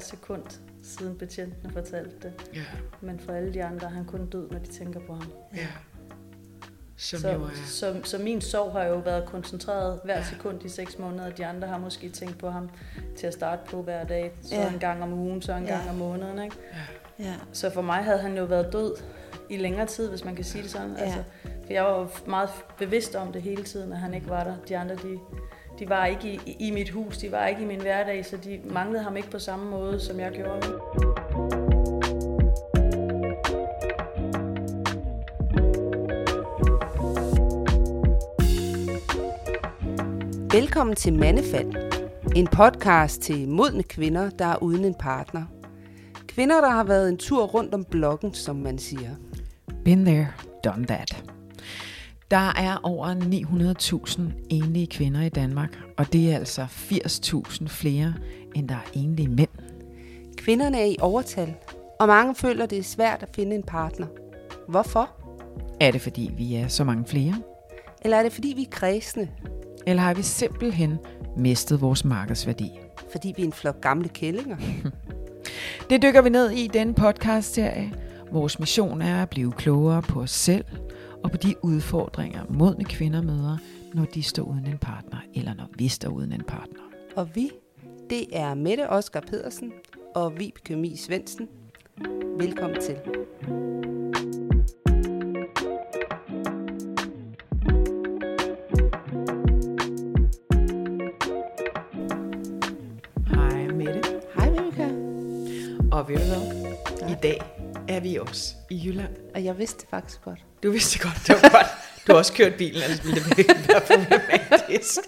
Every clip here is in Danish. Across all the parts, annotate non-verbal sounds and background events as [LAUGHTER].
sekund, siden betjentene fortalte det. Ja, Men for alle de andre er han kun død, når de tænker på ham. ja. Som Så, jo er... så, så min sorg har jo været koncentreret hver sekund i seks måneder. De andre har måske tænkt på ham til at starte på hver dag. Så Ja. en gang om ugen, så en Ja. gang om måneden. Ikke? Ja. Så for mig havde han jo været død i længere tid, hvis man kan sige det sådan. Ja. Altså, for jeg var jo meget bevidst om det hele tiden, at han ikke var der. De andre, de, de var ikke i, i mit hus, de var ikke i min hverdag, så de manglede ham ikke på samme måde, som jeg gjorde. Velkommen til Mandefald. En podcast til modne kvinder, der er uden en partner. Kvinder, der har været en tur rundt om blokken, som man siger. Been there, done that. Der er over 900.000 enlige kvinder i Danmark, og det er altså 80.000 flere, end der er enlige mænd. Kvinderne er i overtal, og mange føler, det er svært at finde en partner. Hvorfor? Er det fordi, vi er så mange flere? Eller er det fordi, vi er kredsende? Eller har vi simpelthen mistet vores markedsværdi? Fordi vi er en flok gamle kællinger? [LAUGHS] Det dykker vi ned i i denne podcast-serie. Vores mission er at blive klogere på os selv og på de udfordringer, modne kvinder møder, når de står uden en partner, eller når vi står uden en partner. Og vi, det er Mette Oskar Pedersen og Vibeke Mi Svendsen. Velkommen til. Hej Mette. Hej Vibeke. Og ved du hvad? I dag er vi også i Jylland. Og jeg vidste det faktisk godt. Du vidste godt, det var godt. Du har også kørt bilen, ellers ville det være problematisk.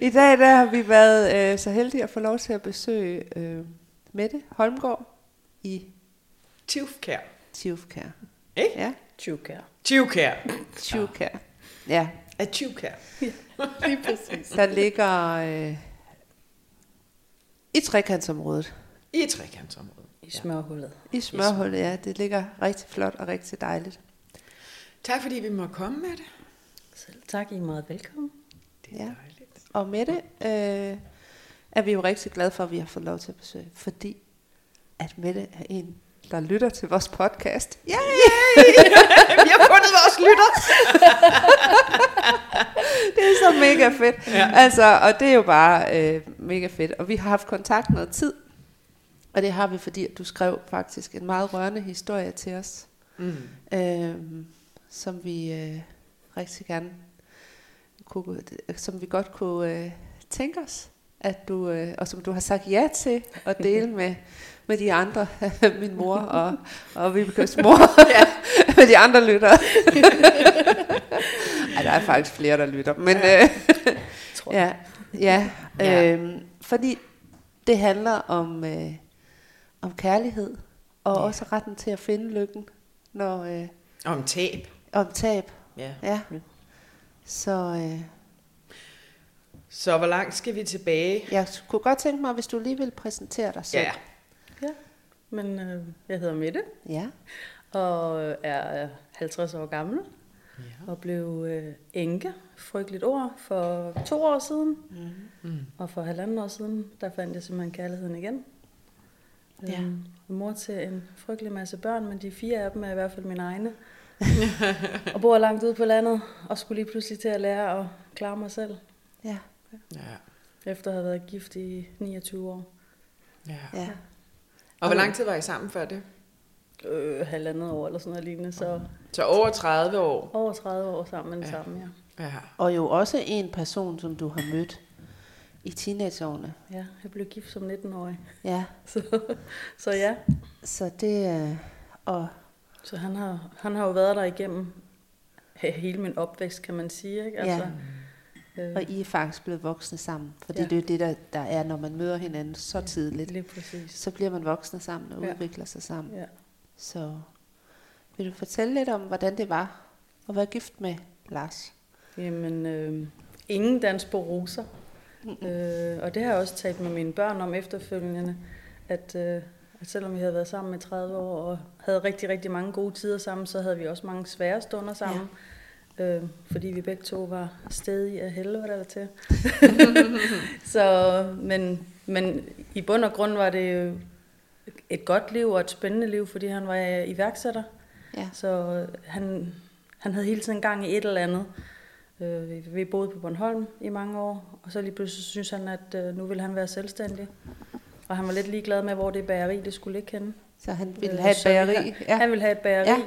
I dag der har vi været øh, så heldige at få lov til at besøge øh, Mette Holmgaard i Tivkær. Tivkær. Ikke? Ja, Tjukær. Tivkær. Tivkær. Ja, Af Tivkær. Lige præcis. der ligger øh, i trekantsområdet. I trekantsområdet. I smørhullet. I smørhullet, ja. Det ligger rigtig flot og rigtig dejligt. Tak fordi vi må komme med det. Selv tak, I er meget velkommen. Det er Ja. dejligt. Og Mette øh, er vi jo rigtig glade for, at vi har fået lov til at besøge, fordi at Mette er en, der lytter til vores podcast. Ja, [LAUGHS] vi har fundet vores lytter. [LAUGHS] det er så mega fedt. Ja. Altså, og det er jo bare øh, mega fedt. Og vi har haft kontakt noget tid, og det har vi, fordi at du skrev faktisk en meget rørende historie til os, Mm. øh, som vi øh, rigtig gerne kunne, som vi godt kunne øh, tænke os, at du, øh, og som du har sagt ja til at dele med, [LAUGHS] med de andre, [LAUGHS] min mor og, og Vibekes [LAUGHS] mor, ja. med de andre lyttere. Ej, der er faktisk flere, der lytter, men øh, Tror jeg. ja, ja, Ja. øh, fordi det handler om, øh, om kærlighed, og Ja. også retten til at finde lykken, når, øh, Om tab. om tab. Ja. Ja. Så øh, Så hvor langt skal vi tilbage? jeg kunne godt tænke mig, hvis du lige vil præsentere dig selv. Ja. Ja. Men øh, jeg hedder Mette, Ja. og er 50 år gammel, ja. og blev øh, enke, frygteligt ord, for to år siden. Mm. Og for halvanden år siden, der fandt jeg simpelthen kærligheden igen. Ja. Øhm, mor til en frygtelig masse børn, men de fire af dem er i hvert fald mine egne. [LAUGHS] og bor langt ude på landet, og skulle lige pludselig til at lære at klare mig selv, Ja. Ja. efter at have været gift i 29 år. ja. ja. Og hvor lang tid var I sammen før det? Øh, halvandet år eller sådan noget lignende, så Så over 30 år. over 30 år sammen Ja. samme, ja. Ja. Og jo også en person, som du har mødt i teenageårene. Ja, jeg blev gift som 19-årig. Ja. [LAUGHS] Så, så ja, Så det... Øh, og så han har, han har jo været der igennem he- hele min opvækst, kan man sige. Ikke? Altså, øh, Og I er faktisk blevet voksne sammen. Fordi Ja. ja. det er jo det, der, der er, når man møder hinanden så tidligt. Lige præcis. Så bliver man voksne sammen og Ja. ja. udvikler sig sammen. Ja. Så vil du fortælle lidt om, hvordan det var at være gift med Lars? Jamen, øh, ingen dans på roser. Øh, og det har jeg også talt med mine børn om efterfølgende, at, øh, at selvom vi havde været sammen i 30 år og havde rigtig, rigtig mange gode tider sammen, så havde vi også mange svære stunder sammen. Øh, fordi vi begge to var stedige af helvede eller til. [LAUGHS] så, men, men i bund og grund var det et godt liv og et spændende liv, fordi han var iværksætter. Ja. Så han, han havde hele tiden gang i et eller andet. Øh, vi- boede på Bornholm i mange år, og så lige pludselig synes han, at øh, nu vil han være selvstændig. Og han var lidt ligeglad med, hvor det bageri det skulle ligge henne. Så han ville Øh, have et bageri. Ja. Han ville have et bageri.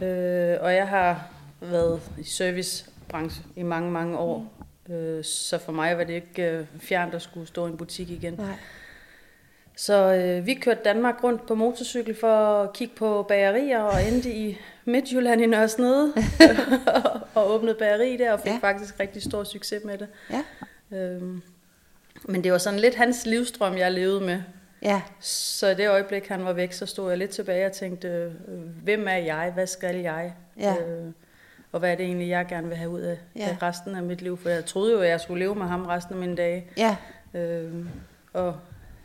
Ja. Øh, og jeg har været i servicebranchen i mange, mange år. Mm. Øh, så for mig var det ikke øh, fjernt at skulle stå i en butik igen. Nej. Så øh, vi kørte Danmark rundt på motorcykel for at kigge på bagerier og endte i Midtjylland i Nørresnede [LAUGHS] og åbnede bageri der og fik Ja. faktisk rigtig stor succes med det. Ja. Øhm, men det var sådan lidt hans livstrøm, jeg levede med. Ja. Så i det øjeblik, han var væk, så stod jeg lidt tilbage og tænkte, øh, hvem er jeg? Hvad skal jeg? Ja. Øh, og hvad er det egentlig, jeg gerne vil have ud af, Ja. af resten af mit liv? For jeg troede jo, at jeg skulle leve med ham resten af mine dage. Ja. Øh, og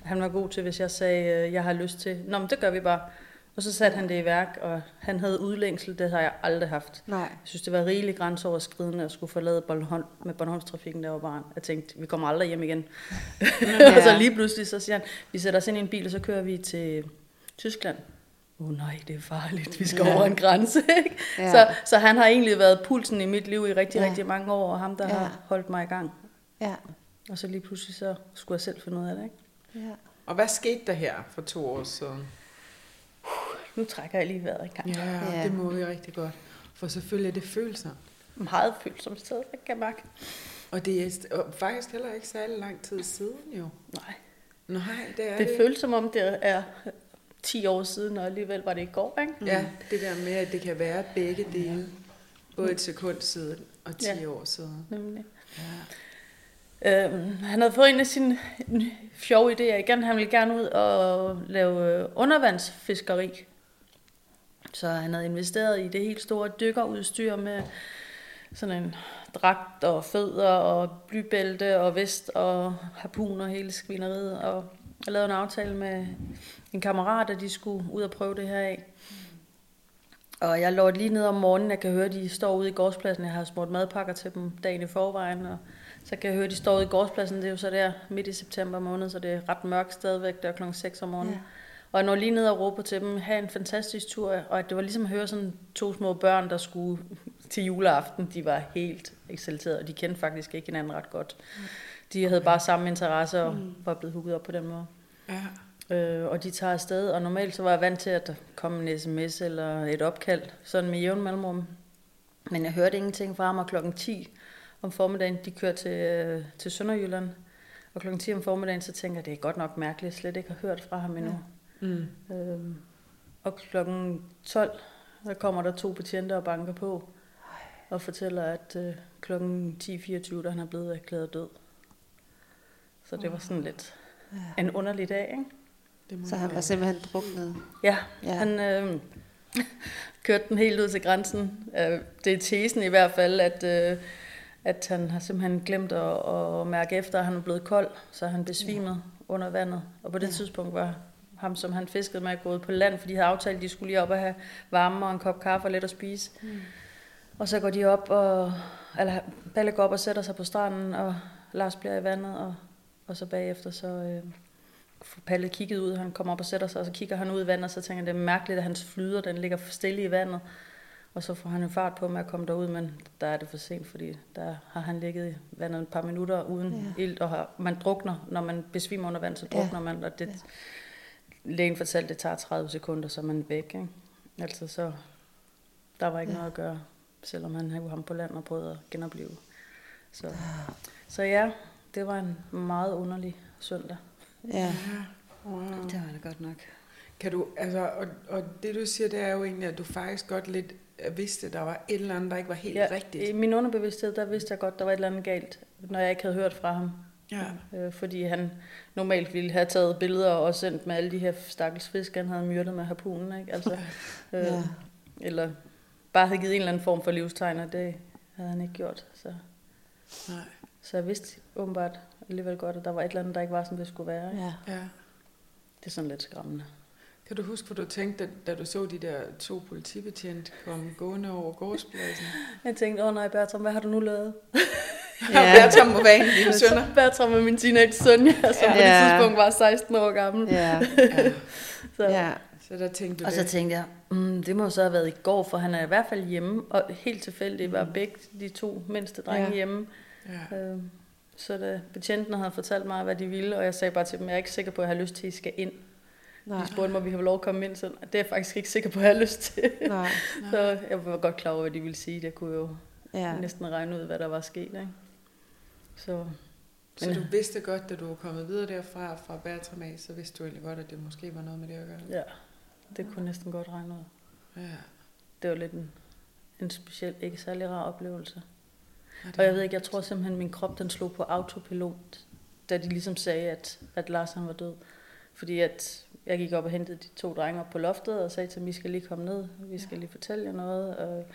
han var god til, hvis jeg sagde, øh, jeg har lyst til, Nå, men det gør vi bare. Og så satte han det i værk, og han havde udlængsel, det har jeg aldrig haft. Nej. Jeg synes, det var rigeligt grænseoverskridende at skulle forlade Bornholm, med Bornholmstrafikken, der var barn. Jeg tænkte, vi kommer aldrig hjem igen. [LAUGHS] Ja. og så lige pludselig, så siger han, vi sætter os ind i en bil, og så kører vi til Tyskland. Åh oh, nej, det er farligt, vi skal Ja. over en grænse. [LAUGHS] Ikke? Ja. Så, så han har egentlig været pulsen i mit liv i rigtig, Ja. rigtig mange år, og ham, der Ja. ja. har holdt mig i gang. Ja. Og så lige pludselig, så skulle jeg selv finde ud af det. Ikke? Ja. Og hvad skete der her for to år siden? Nu trækker jeg lige vejret i gang. Ja, Ja. det må vi rigtig godt. For selvfølgelig er det følelser. Meget følsomt sted, jeg kan mærke. Og det er faktisk heller ikke særlig lang tid siden jo. Nej, Nej, det er det det. føles som om, det er 10 år siden, og alligevel var det i går, ikke? Ja, det der med, at det kan være begge dele. Både et sekund siden og 10 Ja. år siden. Nemlig. Ja. Øhm, han havde fået en af sine sjove idéer igen. Han ville gerne ud og lave øh, undervandsfiskeri. Så han havde investeret i det helt store dykkerudstyr med sådan en dragt og fødder og blybælte og vest og harpun og hele skvineriet. Og jeg lavede en aftale med en kammerat, at de skulle ud og prøve det her af. Og jeg lå lige ned om morgenen, jeg kan høre, at de står ude i gårdspladsen. Jeg har smurt madpakker til dem dagen i forvejen, og så kan jeg høre, at de står ude i gårdspladsen. Det er jo så der midt i september måned, så det er ret mørkt stadigvæk. Der er klokken 6 om morgenen. Ja. Ja. Og jeg når lige ned og råber til dem, have en fantastisk tur, og at det var ligesom at høre sådan to små børn, der skulle til juleaften. De var helt eksalterede, og de kendte faktisk ikke hinanden ret godt. De havde bare samme interesse og var blevet hugget op på den måde. Ja. Øh, og de tager afsted, og normalt så var jeg vant til, at der kom en sms eller et opkald, sådan med jævn mellemrum. Men jeg hørte ingenting fra ham, og klokken 10 om formiddagen, de kørte til, øh, til Sønderjylland. Og klokken 10 om formiddagen, så tænker jeg, det er godt nok mærkeligt, at jeg slet ikke har hørt fra ham endnu. Mm. Øhm, og klokken 12, der kommer der to betjente og banker på, og fortæller, at øh, klokken 10.24, der han er blevet erklæret død. Så det var sådan lidt Ja. en underlig dag, ikke? Det må Så han var simpelthen druknet. Ja, Ja. han øh, [LAUGHS] kørte den helt ud til grænsen. Øh, det er tesen i hvert fald, at, øh, at han har simpelthen glemt at, at mærke efter, at han er blevet kold, så han besvimet ja. under vandet. Og på det ja. tidspunkt var ham, som han fiskede med, gået på land, fordi de havde aftalt, at de skulle lige op og have varme og en kop kaffe og lidt at spise. Mm. Og så går de op, og, eller Balle går op og sætter sig på stranden, og Lars bliver i vandet, og, og så bagefter så... Øh, får Palle kigget ud, han kommer op og sætter sig, og så kigger han ud i vandet, og så tænker han, det er mærkeligt, at hans flyder, den ligger stille i vandet. Og så får han jo fart på med at komme derud, men der er det for sent, fordi der har han ligget i vandet et par minutter uden Ja. ja. ilt, og har, man drukner, når man besvimer under vand, så Ja. drukner man, og det, Ja. Lægen fortalte, det tager 30 sekunder, så er man væk. Ikke? Altså så, der var ikke Ja. ja. noget at gøre, selvom han havde ham på land og prøvede at genopleve. Så, så ja, det var en meget underlig søndag. Ja. Ja. Wow. Det var det godt nok. Kan du, altså, og, og det du siger, det er jo egentlig, at du faktisk godt lidt øh, vidste, at der var et eller andet, der ikke var helt ja, rigtigt. I min underbevidsthed, der vidste jeg godt, der var et eller andet galt, når jeg ikke havde hørt fra ham. Ja. Øh, fordi han normalt ville have taget billeder og sendt med alle de her stakkels fisk, han havde myrdet med harpunen. Ikke? Altså, øh, Ja. Eller bare havde givet en eller anden form for livstegn, og det havde han ikke gjort. Så, Nej. så jeg vidste åbenbart alligevel godt, at der var et eller andet, der ikke var, som det skulle være. Ikke? ja. Ja. Det er sådan lidt skræmmende. Kan du huske, hvad du tænkte, da, da du så de der to politibetjente komme gående over gårdspladsen? [LAUGHS] Jeg tænkte, åh oh, nej, Bertram, hvad har du nu lavet? [LAUGHS] Ja. Bertram må være en dine sønner. Bertram er min teenage søn, ja, [LAUGHS] som ja. på det tidspunkt var 16 år gammel. Ja. [LAUGHS] Ja. Så. ja. Så der tænkte du Og så det. tænkte jeg, mm, det må så have været i går, for han er i hvert fald hjemme, og helt tilfældigt var begge de to mindste drenge Ja. hjemme. Ja. Øh, så da betjentene havde fortalt mig, hvad de ville, og jeg sagde bare til dem, jeg er ikke sikker på, at jeg har lyst til, at I skal ind. Nej. De spurgte mig, om vi har lov at komme ind, så det er jeg faktisk ikke sikker på, at jeg har lyst til. Nej. [LAUGHS] så jeg var godt klar over, hvad de ville sige. Jeg kunne jo ja. næsten regne ud, hvad der var sket. Ikke? Så Så Men- du vidste godt, da du var kommet videre derfra, fra Bertram af, så vidste du egentlig godt, at det måske var noget med det at gøre. ja, det kunne næsten godt regne ud. Ja. Det var lidt en, en speciel, ikke særlig rar oplevelse. Ja, Og jeg ved ikke, jeg tror simpelthen, at min krop den slog på autopilot, da de ligesom sagde, at, at Lars han var død. Fordi at jeg gik op og hentede de to drenge op på loftet og sagde til dem, I skal lige komme ned, vi skal lige fortælle jer noget. Og,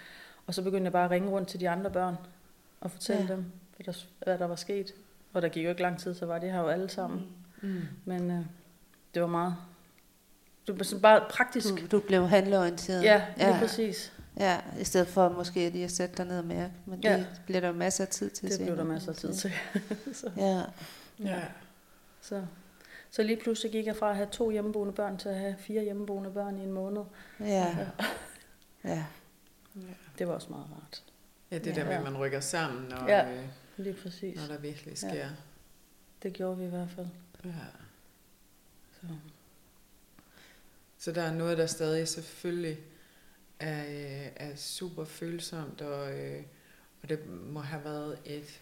og så begyndte jeg bare at ringe rundt til de andre børn og fortælle Ja. ja. dem, hvad der, hvad der var sket. Og der gik jo ikke lang tid, så var de her jo alle sammen. Mm. Men øh, det var meget... Det var sådan bare praktisk. Du, du blev handleorienteret. Ja, lige ja. præcis. ja, i stedet for måske lige at sætte dig ned og mærke. Men Ja. det bliver der jo masser af tid til Det blev der masser af tid til. [LAUGHS] så, Ja, Ja. så, så lige pludselig gik jeg fra at have to hjemmeboende børn til at have fire hjemmeboende børn i en måned. ja, ja. Det var også meget rart. ja, det Ja. der med, at man rykker sammen, og, Ja. øh, Lige præcis. når der virkelig sker. Ja. Det gjorde vi i hvert fald. Ja. Så. Så der er noget, der stadig selvfølgelig er, øh, er super følsomt, og, øh, og det må have været et...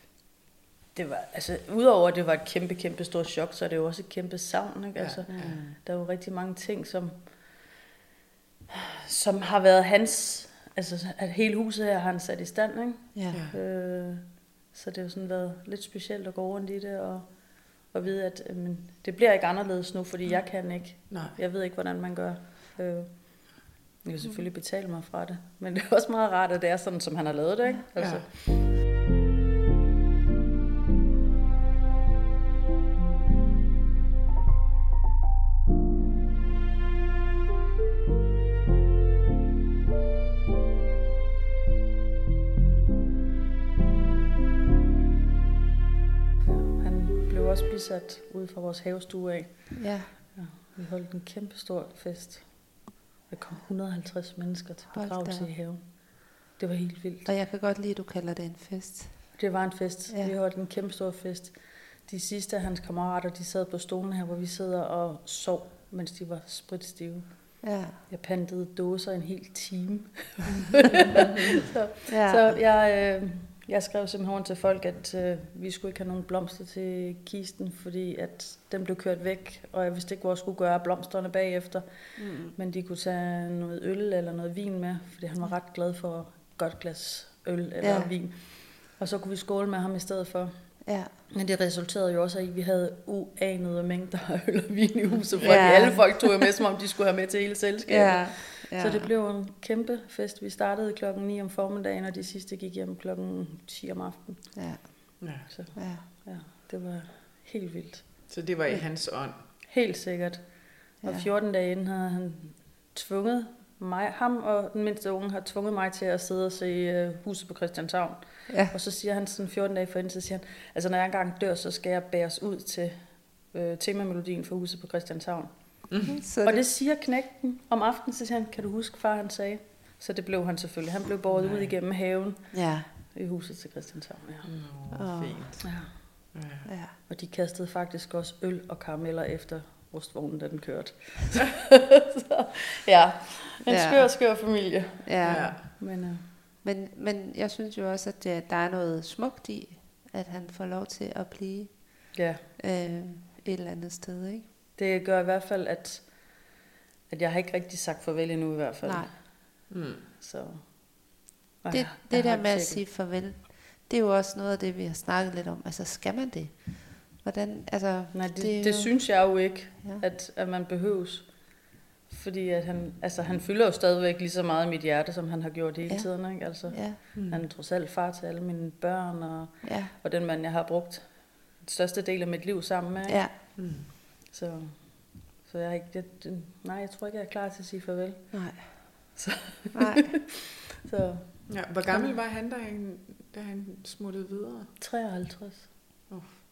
Det var, altså, udover at det var et kæmpe, kæmpe stort chok, så er det jo også et kæmpe savn, ikke? Ja, Altså, ja. der er jo rigtig mange ting, som, som har været hans, altså at hele huset her har han sat i stand, ikke? Ja. Ja. Øh, så det har sådan været lidt specielt at gå rundt i det, og, og vide, at øh, men det bliver ikke anderledes nu, fordi jeg kan ikke. Nej. Jeg ved ikke, hvordan man gør. Øh, jeg kan selvfølgelig betale mig fra det, men det er også meget rart, at det er sådan, som han har lavet det, ikke? Altså, Ja. Bisat ude fra vores havestue af. ja. Vi holdt en kæmpe stor fest. Der kom 150 mennesker til begravelse i haven. Det var helt vildt. Og jeg kan godt lide, at du kalder det en fest. Det var en fest. Ja. Ja. Vi holdt en kæmpe stor fest. De sidste af hans kammerater, de sad på stolen her, hvor vi sidder og sov, mens de var spritstive. Ja. Jeg pantede dåser en hel time. [LAUGHS] [LAUGHS] så, Ja. så jeg, øh, jeg skrev simpelthen til folk, at øh, vi skulle ikke have nogen blomster til kisten, fordi at den blev kørt væk, og jeg vidste ikke, hvor jeg skulle gøre blomsterne bagefter. Mm. Men de kunne tage noget øl eller noget vin med, fordi han var ret glad for et godt glas øl eller Ja. vin. Og så kunne vi skåle med ham i stedet for. Ja. Men det resulterede jo også i, at vi havde uanede mængder af [LAUGHS] øl og vin i huset. For Ja. alle folk tog med, som om de skulle have med til hele selskabet. Ja. Ja. Så det blev en kæmpe fest. Vi startede klokken 9 om formiddagen, og de sidste gik hjem klokken 10 om aftenen. Ja. Ja. Så Ja. ja, det var helt vildt. Så det var i hans ånd. Helt sikkert. Og Ja. 14 dage inden havde han tvunget mig, ham og den mindste unge har tvunget mig til at sidde og se uh, huset på Christianshavn. Ja. Og så siger han sådan 14 dage forinden, så siger han, altså når jeg engang dør, så skal jeg bæres ud til øh, temamelodien for huset på Christianshavn. Mm. Så Og det siger knægten om aftenen, så siger han, kan du huske, far han sagde? Så det blev han selvfølgelig. Han blev båret ud igennem haven Ja. i huset til Christianshavn. Ja. Nå, Åh. fint. ja. Ja. Ja. Og de kastede faktisk også øl og karameller efter rustvognen, da den kørte. [LAUGHS] så, ja, en Ja. skør, skør familie. Ja. Ja. Men øh, Men, men jeg synes jo også, at det, der er noget smukt i, at han får lov til at blive ja, øh, et eller andet sted, ikke? Det gør i hvert fald, at, at jeg har ikke rigtig sagt farvel endnu i hvert fald. Nej. Mm. Så, Det, jeg det der med at sige farvel, det er jo også noget af det, vi har snakket lidt om. Altså, skal man det? Hvordan, altså, Nej, det, Det er det jo- synes jeg jo ikke, ja. at, at man behøves. Fordi at han, altså, han fylder jo stadigvæk lige så meget i mit hjerte, som han har gjort hele Ja. tiden. Ikke? Altså, Ja, Mm. Han er trods alt far til alle mine børn, og, ja, og den mand, jeg har brugt den største del af mit liv sammen med. Ikke? ja, Mm. Så, Så jeg ikke, jeg, det- nej, jeg tror ikke, jeg er klar til at sige farvel. Nej. Så- Nej. [LAUGHS] Så Ja, hvor gammel var han, da han, da han smuttede videre? 53.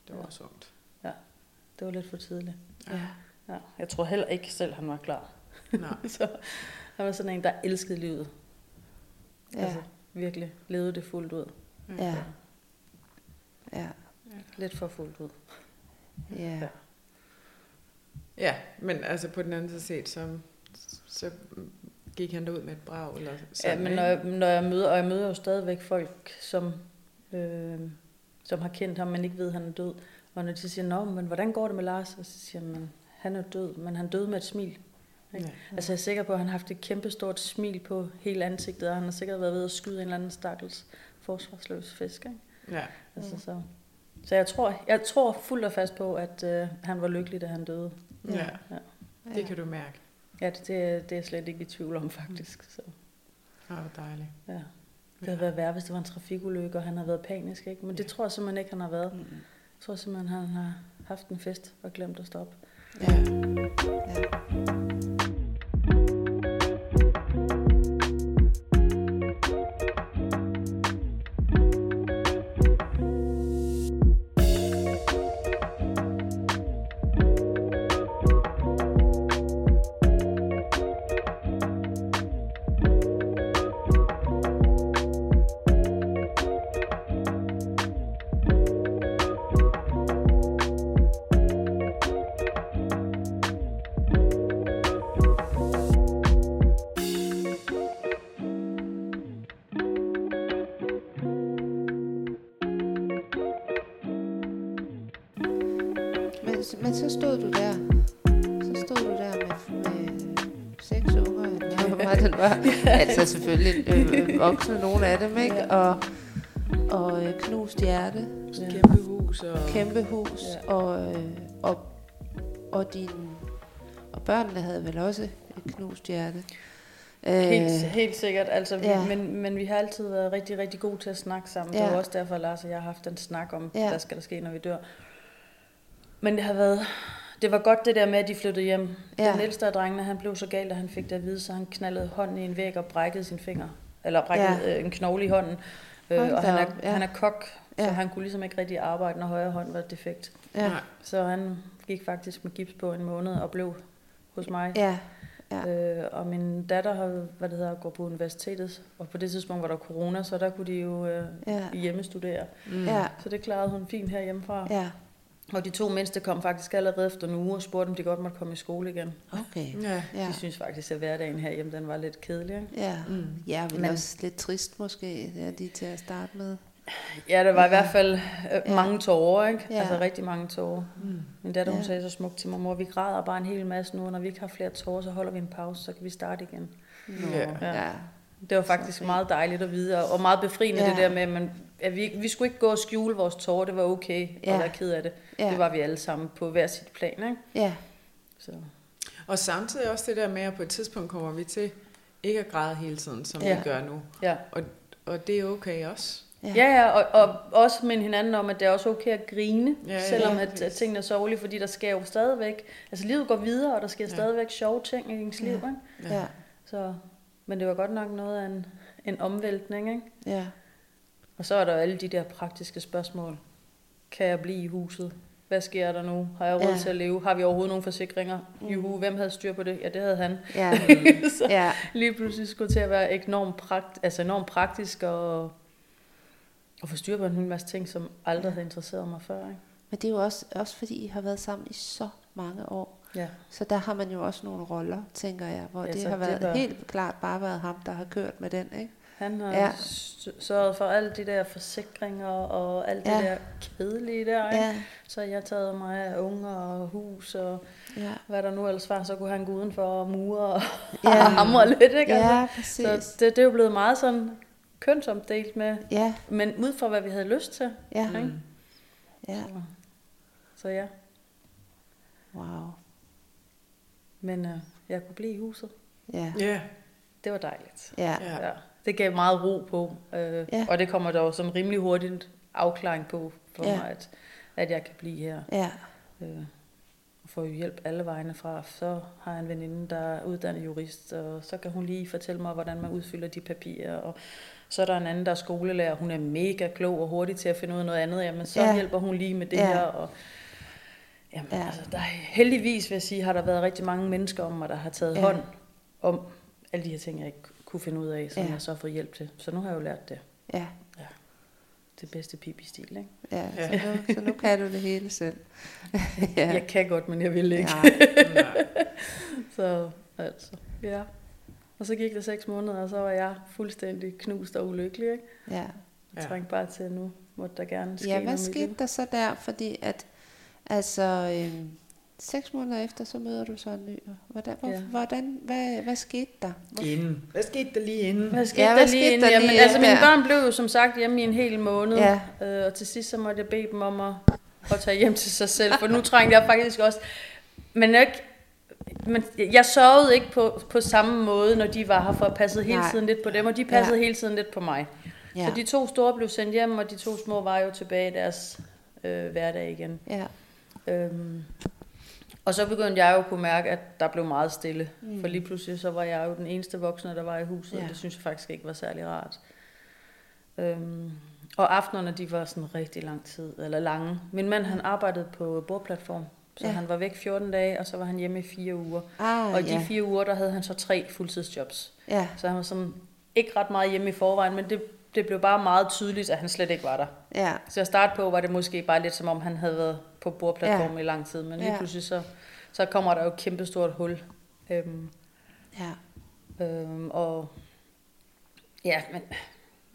Det var også ungt. Det var lidt for tidligt. Ja. Ja, jeg tror heller ikke selv, han var klar. Nej. [LAUGHS] Så han var sådan en, der elskede livet. Ja. Altså virkelig levede det fuldt ud. Ja. Ja. Lidt for fuldt ud. Ja. Ja, men altså på den anden side set, så, så gik han derud med et brag. Eller Ja, sådan, men når jeg, når jeg møder, og jeg møder jo stadigvæk folk, som, øh, som har kendt ham, men ikke ved, at han er død. Og når de siger, Nå, men hvordan går det med Lars? Og så siger jeg, "Men han er død, men han døde med et smil. Ja. Altså jeg er sikker på, at han har haft et kæmpe stort smil på hele ansigtet, og han har sikkert været ved at skyde en eller anden stakkels forsvarsløs fisk. Ikke? Ja. Altså, så så jeg, tror, jeg tror fuldt og fast på, at øh, han var lykkelig, da han døde. Ja. Ja. ja, det kan du mærke. Ja, det, det, er- det er jeg slet ikke i tvivl om, faktisk. Så, Ja, hvor dejligt. ja. Det havde været værre, hvis det var en trafikulykke, og han havde været panisk. Ikke? Men det tror jeg simpelthen ikke, han har været. Mm. Jeg tror simpelthen, han har haft en fest og glemt at stoppe. Ja. ja. [LAUGHS] altså selvfølgelig øh, voksne, nogle af dem, ikke? Ja. Og, og øh, knust hjerte, Ja. Kæmpe hus og... kæmpe hus, Ja. og, øh, og, og din og børnene havde vel også et knust hjerte. Helt, helt sikkert. Altså, ja. men, men vi har altid været rigtig, rigtig gode til at snakke sammen. Det Ja. er jo også derfor, Lars og jeg har haft en snak om, Ja. hvad skal der ske, når vi dør. Men det har været... Det var godt det der med, at de flyttede hjem. Ja. Den ældste af drengene, han blev så gal, da han fik det at vide, så han knaldede hånden i en væg og brækkede sin finger. Eller brækkede Ja. øh, en knogle i hånden. Øh, og han er, ja. han er kok, så Ja. han kunne ligesom ikke rigtig arbejde, når højre hånd var defekt. Ja. Så han gik faktisk med gips på en måned og blev hos mig. ja, Ja. Øh, og min datter har, hvad det hedder, går på universitetet, og på det tidspunkt var der corona, så der kunne de jo øh, ja, hjemmestudere. Mm. ja, Så det klarede hun fint her hjemmefra. Ja. Ja. Og de to mindste kom faktisk allerede efter en uge og spurgte, om de godt måtte komme i skole igen. Okay. Ja. Ja, De synes faktisk, at hverdagen herhjemme den var lidt kedelig. Ikke? ja. Mm. Ja, men, Men- også lidt trist måske, det er de til at starte med. Ja, der var Ja. i hvert fald øh, Ja. mange tårer, ikke? Ja. Altså rigtig mange tårer. Mm. Min datter, hun Ja. sagde så smukt til mig, mor, vi græder bare en hel masse nu, og når vi ikke har flere tårer, så holder vi en pause, så kan vi starte igen. Nå, Ja. ja. Ja. Det var faktisk meget dejligt at vide, og meget befriende Ja. ja. det der med, at, man, at vi, vi skulle ikke gå og skjule vores tårer, det var okay Ja. at være ked af det. Ja. Det var vi alle sammen på hver sit plan, ikke? Ja, Så. Og samtidig også det der med, at på et tidspunkt kommer vi til ikke at græde hele tiden, som Ja. vi gør nu. Ja. Og det er okay også. Ja. Ja, ja, og, og også minde hinanden om, at det er også okay at grine, Ja, selvom ja, at, at tingene er sørgelige, fordi der sker jo stadigvæk, altså livet går videre, og der sker Ja. ja. stadigvæk sjove ting i ens liv, Ja. ikke? ja, Så, men det var godt nok noget af en, en omvæltning, ikke? ja, Og så er der alle de der praktiske spørgsmål. Kan jeg blive i huset? Hvad sker der nu? Har jeg råd Ja. til at leve? Har vi overhovedet nogle forsikringer? Mm. Juhu, hvem havde styr på det? Ja, det havde han. ja, [LAUGHS] så ja, lige pludselig skulle til at være enormt, prakt, altså enormt praktisk og, og få styr på en hel masse ting, som aldrig Ja. havde interesseret mig før. Ikke? men det er jo også, også fordi, I har været sammen i så mange år. Ja. Så der har man jo også nogle roller, tænker jeg, hvor Ja, det har det været var- helt klart bare været ham, der har kørt med den, ikke? Han har Ja. sørget for alle de der forsikringer og alt det Ja. der kedelige der. Ikke? Ja, Så jeg taget mig af unger og hus og ja, hvad der nu ellers var, så kunne han gå udenfor og mure og Ja. [LAUGHS] hamre lidt. Ikke? Altså, ja, præcis. Så det, det er jo blevet meget sådan kønsomdelt med, Ja, men ud fra hvad vi havde lyst til. ja, Ikke? Mm. ja, Så, så ja, wow. men øh, jeg kunne blive i huset. Ja, Ja. Det var dejligt. ja, Ja. Det gav meget ro på, øh, Ja. og det kommer der jo som rimelig hurtigt afklaring på for Ja. mig, at, at jeg kan blive her. ja, Øh, får jo hjælp alle vegne fra. Så har jeg en veninde, der er uddannet jurist, og så kan hun lige fortælle mig, hvordan man udfylder de papirer. Og så er der en anden, der er skolelærer. Hun er mega klog og hurtig til at finde ud af noget andet. Jamen, så Ja. hjælper hun lige med det Ja. her. Og, jamen, Ja. altså, der er heldigvis, vil jeg sige, har der været rigtig mange mennesker om mig, der har taget ja. hånd om alle de her ting, jeg ikke kunne finde ud af, som Ja. ja. jeg så har fået hjælp til. Så nu har jeg jo lært det. Ja, Det bedste pipi-stil, ikke? ja. Ja. Så, nu, så nu kan du det hele selv. [LAUGHS] Ja. ja. Jeg kan godt, men jeg vil ikke. Nej. [LAUGHS] Så altså, ja. Og så gik det seks måneder, og så var jeg fuldstændig knust og ulykkelig. Ikke? Ja. Jeg Ja. trængte bare til, at nu måtte der gerne ske ja, hvad skete der så der? Fordi at, altså, øhm, seks måneder efter, så møder du så en ny. Hvordan, hvor, Ja. hvordan hvad, hvad skete der? Inden. Hvad skete der lige inden? Hvad skete Ja, ja, hvad der lige skete inden? der Jamen, lige altså, mine efter? børn blev jo som sagt hjemme i en hel måned. Ja. Øh, og til sidst så måtte jeg bede dem om at, at tage hjem til sig selv, for nu [LAUGHS] trængte jeg faktisk også... Men jeg, ikke, men jeg sørgede ikke på, på samme måde, når de var her, for at passe hele tiden lidt på dem, og de passede Ja. ja. hele tiden lidt på mig. Ja. Ja. Så de to store blev sendt hjem, og de to små var jo tilbage i deres øh, hverdag igen. ja. Øhm, og så begyndte jeg jo at kunne mærke, at der blev meget stille. Mm. Mm. For lige pludselig så var jeg jo den eneste voksne, der var i huset, Ja. og det synes jeg faktisk ikke var særlig rart. Øhm, og aftenerne, de var sådan rigtig lang tid, eller lange. Min mand, han arbejdede på bordplatform, så ja. han var væk 14 dage, og så var han hjemme i fire uger. Ah, Og i de ja. fire uger, der havde han så tre fuldtidsjobs. ja. Så han var sådan ikke ret meget hjemme i forvejen, men det, det blev bare meget tydeligt, at han slet ikke var der. Ja. Så at starte på var det måske bare lidt som om, han havde været på bordplatformen ja. i lang tid, men lige Ja. pludselig så, så kommer der jo et kæmpestort hul. Øhm, Ja. øhm, og ja, men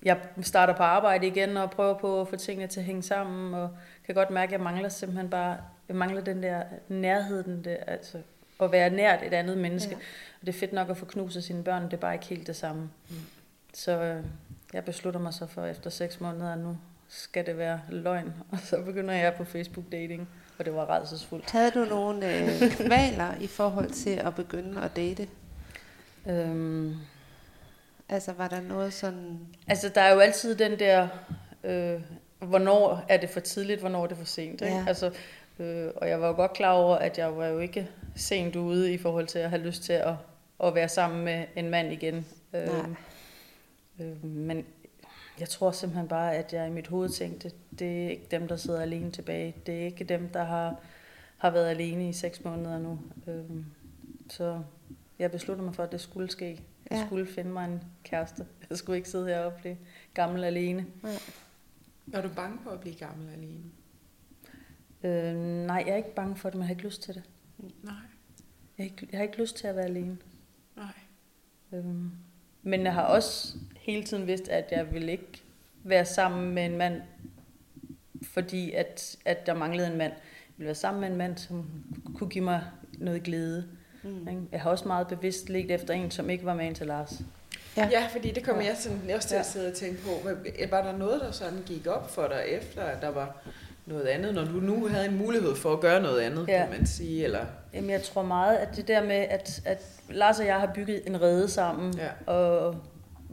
jeg starter på arbejde igen og prøver på at få tingene til at hænge sammen, og kan godt mærke, at jeg mangler simpelthen bare, jeg mangler den der nærhed, den der, altså at være nært et andet menneske. Ja. Og det er fedt nok at få knuset sine børn, det er bare ikke helt det samme. Mm. Så øh, jeg beslutter mig så for efter seks måneder, at nu skal det være løgn. [LAUGHS] Og så begynder jeg på Facebook dating, og det var rædselsfuldt. Havde du nogle øh, kvaler i forhold til at begynde at date? Øhm, Altså, var der noget sådan... altså der er jo altid den der, øh, hvornår er det for tidligt, hvornår er det for sent. Ikke? Ja. Altså, øh, og jeg var jo godt klar over, at jeg var jo ikke sent ude i forhold til at have lyst til at, at være sammen med en mand igen. Nej. Øh, men jeg tror simpelthen bare, at jeg i mit hoved tænkte, det er ikke dem, der sidder alene tilbage. Det er ikke dem, der har, har været alene i seks måneder nu. Øh, så jeg besluttede mig for, at det skulle ske. Jeg Ja. skulle finde mig en kæreste. Jeg skulle ikke sidde heroppe og blive gammel alene. Er du bange for at blive gammel alene? Øh, nej, jeg er ikke bange for det, men jeg har ikke lyst til det. Nej. Jeg har ikke, jeg har ikke lyst til at være alene. Nej. Øhm, men jeg har også hele tiden vidst, at jeg ville ikke være sammen med en mand, fordi at, at der manglede en mand. Jeg ville være sammen med en mand, som kunne give mig noget glæde. Mm. ikke? Jeg har også meget bevidst let efter en, som ikke var med ind til Lars. Ja. Ja, fordi det kommer Ja. jeg sådan også til at sidde og tænke på. Hvad- Var der noget, der sådan gik op for dig efter, at der var noget andet, når du nu havde en mulighed for at gøre noget andet, Ja. kan man sige? Eller, Jamen, jeg tror meget, at det der med, at, at Lars og jeg har bygget en rede sammen, Ja. og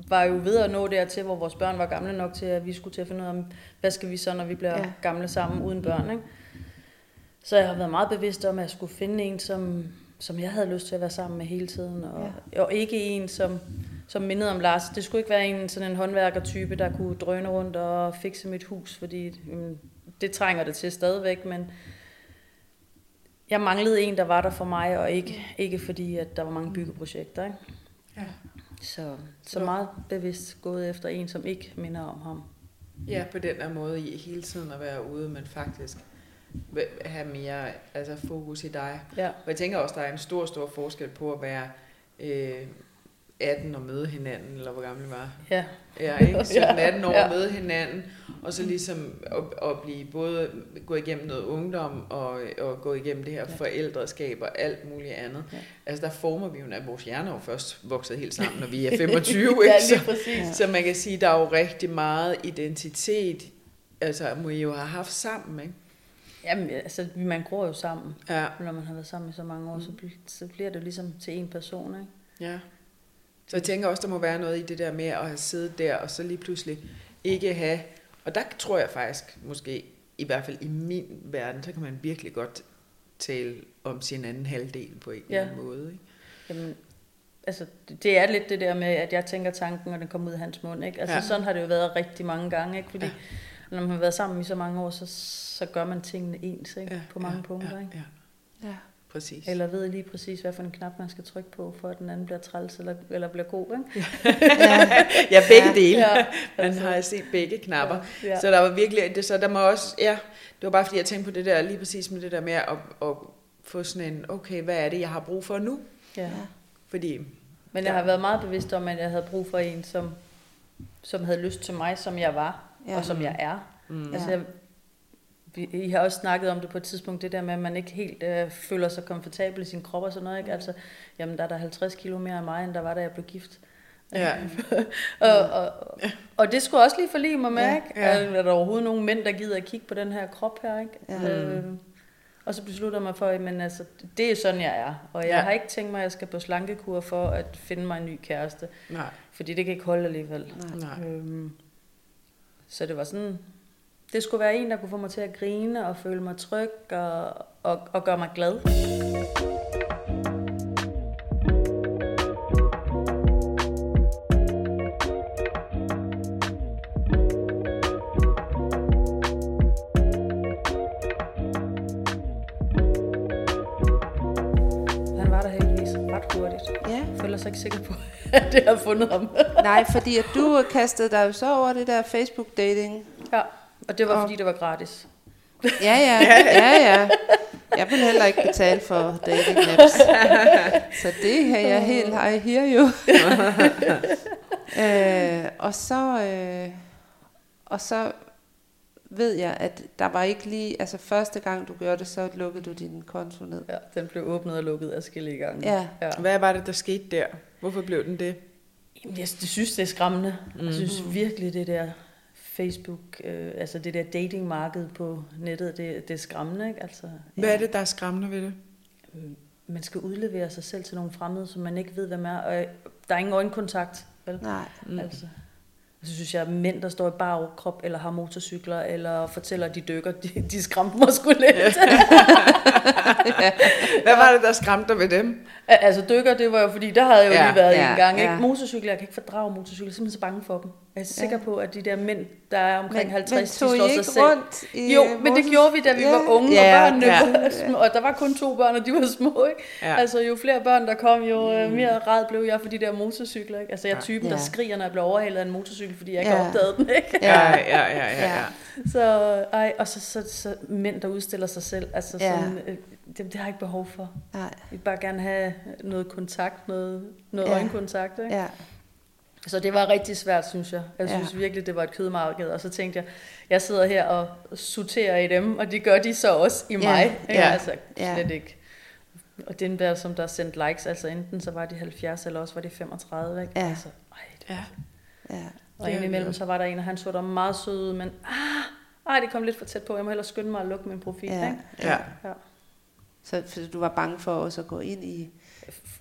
var jo ved at nå dertil, hvor vores børn var gamle nok til, at vi skulle til at finde ud af, om, hvad skal vi så, når vi bliver ja. gamle sammen uden børn. Ikke? Så jeg har været meget bevidst om, at jeg skulle finde en, som, som jeg havde lyst til at være sammen med hele tiden, og, ja. og ikke en, som, som mindede om Lars. Det skulle ikke være en sådan en håndværkertype, der kunne drøne rundt og fikse mit hus, fordi jamen, det trænger det til stadigvæk, men jeg manglede en, der var der for mig, og ikke, ikke fordi, at der var mange byggeprojekter. Ikke? ja. Så, så meget bevidst gået efter en, som ikke minder om ham. ja, på den her måde i hele tiden at være ude, men faktisk have mere altså fokus i dig. Ja, Og jeg tænker også, der er en stor, stor forskel på at være øh, 18 og møde hinanden, eller hvor gammel var. ja, Ja, ikke? [LAUGHS] 17-18 år Ja. møde hinanden, og så ligesom at, at blive både gå igennem noget ungdom, og, og gå igennem det her Ja. forældreskab og alt muligt andet. Ja. Altså der former vi jo, at vores hjerner er jo først vokset helt sammen, når vi [LAUGHS] er 25, ikke? ja Så, lige præcis. Ja. så man kan sige, der er jo rigtig meget identitet, altså må I jo have haft sammen, ikke? Jamen, altså, man gror jo sammen. Ja, Når man har været sammen i så mange år, så, bl- så bliver det jo ligesom til en person, ikke? ja. Så jeg tænker også, der må være noget i det der med at have siddet der, og så lige pludselig ikke have, og der tror jeg faktisk måske, i hvert fald i min verden, så kan man virkelig godt tale om sin anden halvdel på en Ja. eller anden måde. Ikke? Jamen, altså, det- er lidt det der med, at jeg tænker tanken, og den kommer ud af hans mund. Ikke? Altså, Ja. sådan har det jo været rigtig mange gange. Ikke? Fordi Ja. ja. når man har været sammen i så mange år, så, så gør man tingene ens ikke? Ja, på mange ja, punkter. Ja, Ikke? ja, Ja. Præcis. Eller ved lige præcis, hvad for en knap man skal trykke på, for at den anden bliver træls eller, eller bliver god. Ikke? ja. [LAUGHS] ja, begge Ja. dele. Ja, Man altså. har set begge knapper. Ja, ja. Så der var virkelig, det, så der må også, ja, det var bare fordi, jeg tænkte på det der, lige præcis med det der med at, at få sådan en, okay, hvad er det, jeg har brug for nu? Ja. Fordi, Men jeg har været meget bevidst om, at jeg havde brug for en, som, som havde lyst til mig, som jeg var, Ja. ja. og som jeg er. mm, Altså, Ja. jeg, vi, I har også snakket om det på et tidspunkt, det der med, at man ikke helt øh, føler sig komfortabel i sin krop og sådan noget. Ikke? Altså, jamen, der er der 50 kilo mere af mig, end der var, da jeg blev gift. ja, [LAUGHS] og, og, og det skulle også lige forlige mig med, Ja, ikke? ja. Er, er der overhovedet nogen mænd, der gider at kigge på den her krop her, ikke? Ja. Øh, og så beslutter jeg mig for, men altså, det er sådan, jeg er. Og jeg Ja. ja. har ikke tænkt mig, at jeg skal på slankekur for at finde mig en ny kæreste. nej, Fordi det kan ikke holde alligevel. nej. Øhm, så det var sådan, det skulle være en, der kunne få mig til at grine og føle mig tryg og, og, og gøre mig glad. Han var der heldigvis ret hurtigt. ja. Jeg føler sig ikke sikker på, [LAUGHS] at det har fundet ham. Nej, fordi at du kastede dig jo så over det der Facebook-dating. ja, og det var Og- fordi, det var gratis. Ja, ja, [LAUGHS] ja, ja. Jeg vil heller ikke betale for dating apps. Så det her jeg helt I hear you. øh, og så øh, og så ved jeg, at der var ikke lige, altså første gang du gjorde det, så lukkede du din konto ned. Ja, den blev åbnet og lukket adskillige gange. Ja. ja. Hvad var det, der skete der? Hvorfor blev den det? Jamen, Jeg synes, det er skræmmende. Mm. Jeg synes virkelig, det der Facebook, øh, altså det der datingmarked på nettet, det, det er skræmmende, ikke? Altså, Hvad er det, der er skræmmende ved det? øh, man skal udlevere sig selv til nogle fremmede, som man ikke ved, hvem er, og der er ingen øjenkontakt, vel? Nej. Mm. Altså. Så synes jeg, at mænd, der står i bare overkrop, eller har motorcykler, eller fortæller, at de dykker, de, de skræmte mig sgu lidt. [LAUGHS] Hvad var det, der skræmte dig ved dem? altså dykker, det var jo fordi, der havde jeg jo Ja, lige været ja, en gang. Ikke? ja. Motorcykler, jeg kan ikke fordrage motorcykler, jeg er simpelthen så bange for dem. Jeg er sikker Ja. på, at de der mænd, der er omkring Men, 50, men de slår I sig selv. rundt i Jo, men det gjorde vi, da vi Ja. var unge, Ja, og børnene ja. var små, og der var kun to børn, og de var små, ikke? Ja. Altså, jo flere børn, der kom, jo øh, mere ræd blev jeg for de der motorcykler, ikke? Altså, jeg er typen, der Ja. skriger, når jeg bliver overhalet af en motorcykel, fordi jeg ikke Ja. har opdaget den, ikke? Ja, ja, ja, ja. ja. [LAUGHS] Ja. Så, ej, og så, så, så mænd, der udstiller sig selv, altså Ja. sådan, øh, det, det har jeg ikke behov for. Nej. Jeg vil bare gerne have noget kontakt, noget, noget ja. øjenkontakt, ikke? Ja. Så det var rigtig svært, synes jeg. Jeg Ja. synes virkelig, det var et kødmarked. Og så tænkte jeg, jeg sidder her og sorterer i dem, og det gør de så også i Ja. mig. Ikke? Ja. Altså, Ja. slet ikke. Og den der, som der sendte likes, altså enten så var de 70, eller også var de 35, ikke? Ja. Altså, ej, det Ja. Ja. og indimellem så var der en, og han så der meget sød ud, men ah, ej, det kom lidt for tæt på. Jeg må hellere skynde mig at lukke min profil, Ja. ikke? Ja. Ja. Så for du var bange for også at gå ind i...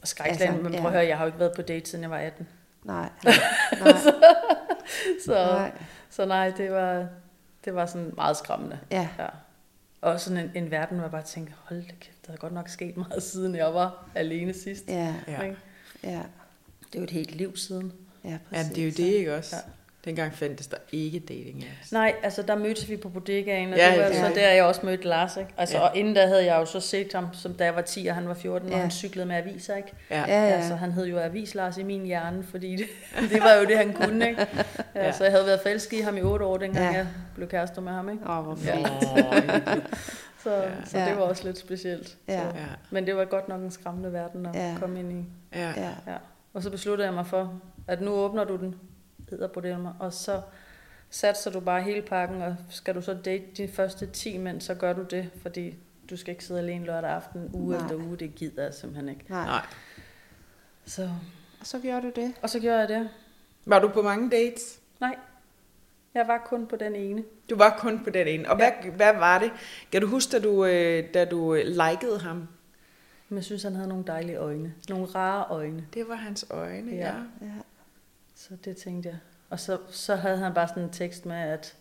Skrækland, Altså, men ja. prøv at høre, jeg har jo ikke været på date, siden jeg var 18. Nej. [LAUGHS] Nej. Så, Nej. så nej, det var, det var sådan meget skræmmende. Ja. Ja. Og sådan en, en verden, hvor jeg bare tænkte, hold da kæft, der er godt nok sket meget, [LAUGHS] siden jeg var alene sidst. Ja. Ja. Ikke? Ja. Det er jo et helt liv siden. Ja, ja, præcis. det er jo det, ikke også? Ja. Dengang fandtes der ikke dating apps. Nej, altså der mødtes vi på bodegaen, og Ja, det var ja, så ja. der, jeg også mødte Lars. Ikke? Altså, Ja. Og inden da havde jeg jo så set ham, som da jeg var 10, og han var 14, og Ja. han cyklede med aviser. Ikke? Ja. Ja, ja. Altså, han hed jo Avis Lars i min hjerne, fordi det, [LAUGHS] det var jo det, han kunne. Ikke? [LAUGHS] Ja, Ja. Så jeg havde været forelsket i ham i 8 år, dengang Ja. jeg blev kærester med ham. Ikke? Åh, hvor Ja. [LAUGHS] Så, Ja. så det var også lidt specielt. Ja. Så. Ja. Men det var godt nok en skræmmende verden at Ja. komme ind i. Ja. Ja. Ja. Og så besluttede jeg mig for, at nu åbner du den, hedder mig, og så satser du bare hele pakken, og skal du så date de første 10 mænd, så gør du det, fordi du skal ikke sidde alene lørdag aften, uge Nej. efter uge, det gider jeg simpelthen ikke. Nej. Så, Og så gjorde du det. og så gjorde jeg det. Var du på mange dates? Nej, jeg var kun på den ene. Du var kun på den ene. Og hvad, hvad var det? Kan du huske, da du, øh, da du øh, likede ham? Men jeg synes, han havde nogle dejlige øjne. Nogle rare øjne. Det var hans øjne, ja. Ja. Ja. Så det tænkte jeg. Og så, så havde han bare sådan en tekst med, at,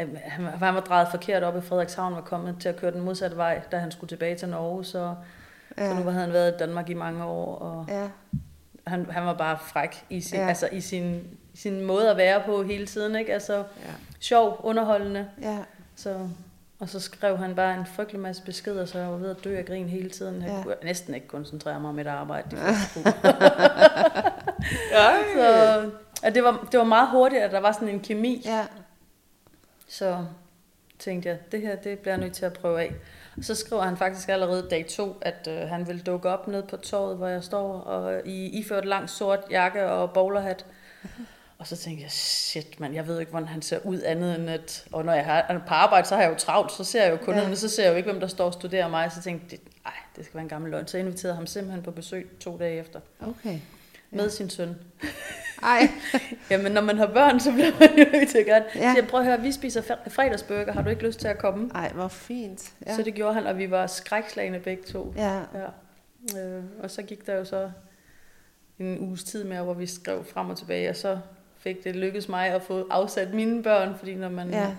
Han, han var drejet forkert op i Frederikshavn, var kommet til at køre den modsatte vej, da han skulle tilbage til Norge, så, ja. så nu havde han været i Danmark i mange år, og ja, han, han var bare fræk i sin, Ja. altså, i sin, sin måde at være på hele tiden, ikke? Altså, Ja. sjov, underholdende, ja, så, og så skrev han bare en frygtelig masse beskeder, så jeg var ved at dø af grin hele tiden. Jeg Ja. kunne næsten ikke koncentrere mig om et arbejde. De. [LAUGHS] Ja. Så, og det, var, det var meget hurtigt, at der var sådan en kemi. ja, Så tænkte jeg, det her det bliver jeg nødt til at prøve af. Og så skriver han faktisk allerede dag to, at øh, han vil dukke op ned på torvet, hvor jeg står, og i iført lang sort jakke og bowlerhat. Og så tænkte jeg, shit mand, jeg ved ikke, hvordan han ser ud andet end at... Og når jeg har, er på arbejde, så har jeg jo travlt, så ser jeg jo kunderne, Ja. så ser jeg jo ikke, hvem der står og studerer mig. Så tænkte jeg, det, ej, det skal være en gammel løgn. Så jeg inviterede ham simpelthen på besøg to dage efter, okay. Med sin søn. Ej, [LAUGHS] Jamen, når man har børn, så bliver man jo nødt til at gøre det. Ja. Ja. Så jeg prøver at høre, vi spiser fre- fredagsburger, har du ikke lyst til at komme? ej, hvor fint. Ja. Ja, Så det gjorde han, og vi var skrækslagende begge to. ja, Ja. Øh, og så gik der jo så en uges tid mere, hvor vi skrev frem og tilbage, og så fik det lykkedes mig at få afsat mine børn, fordi når man ja, ja.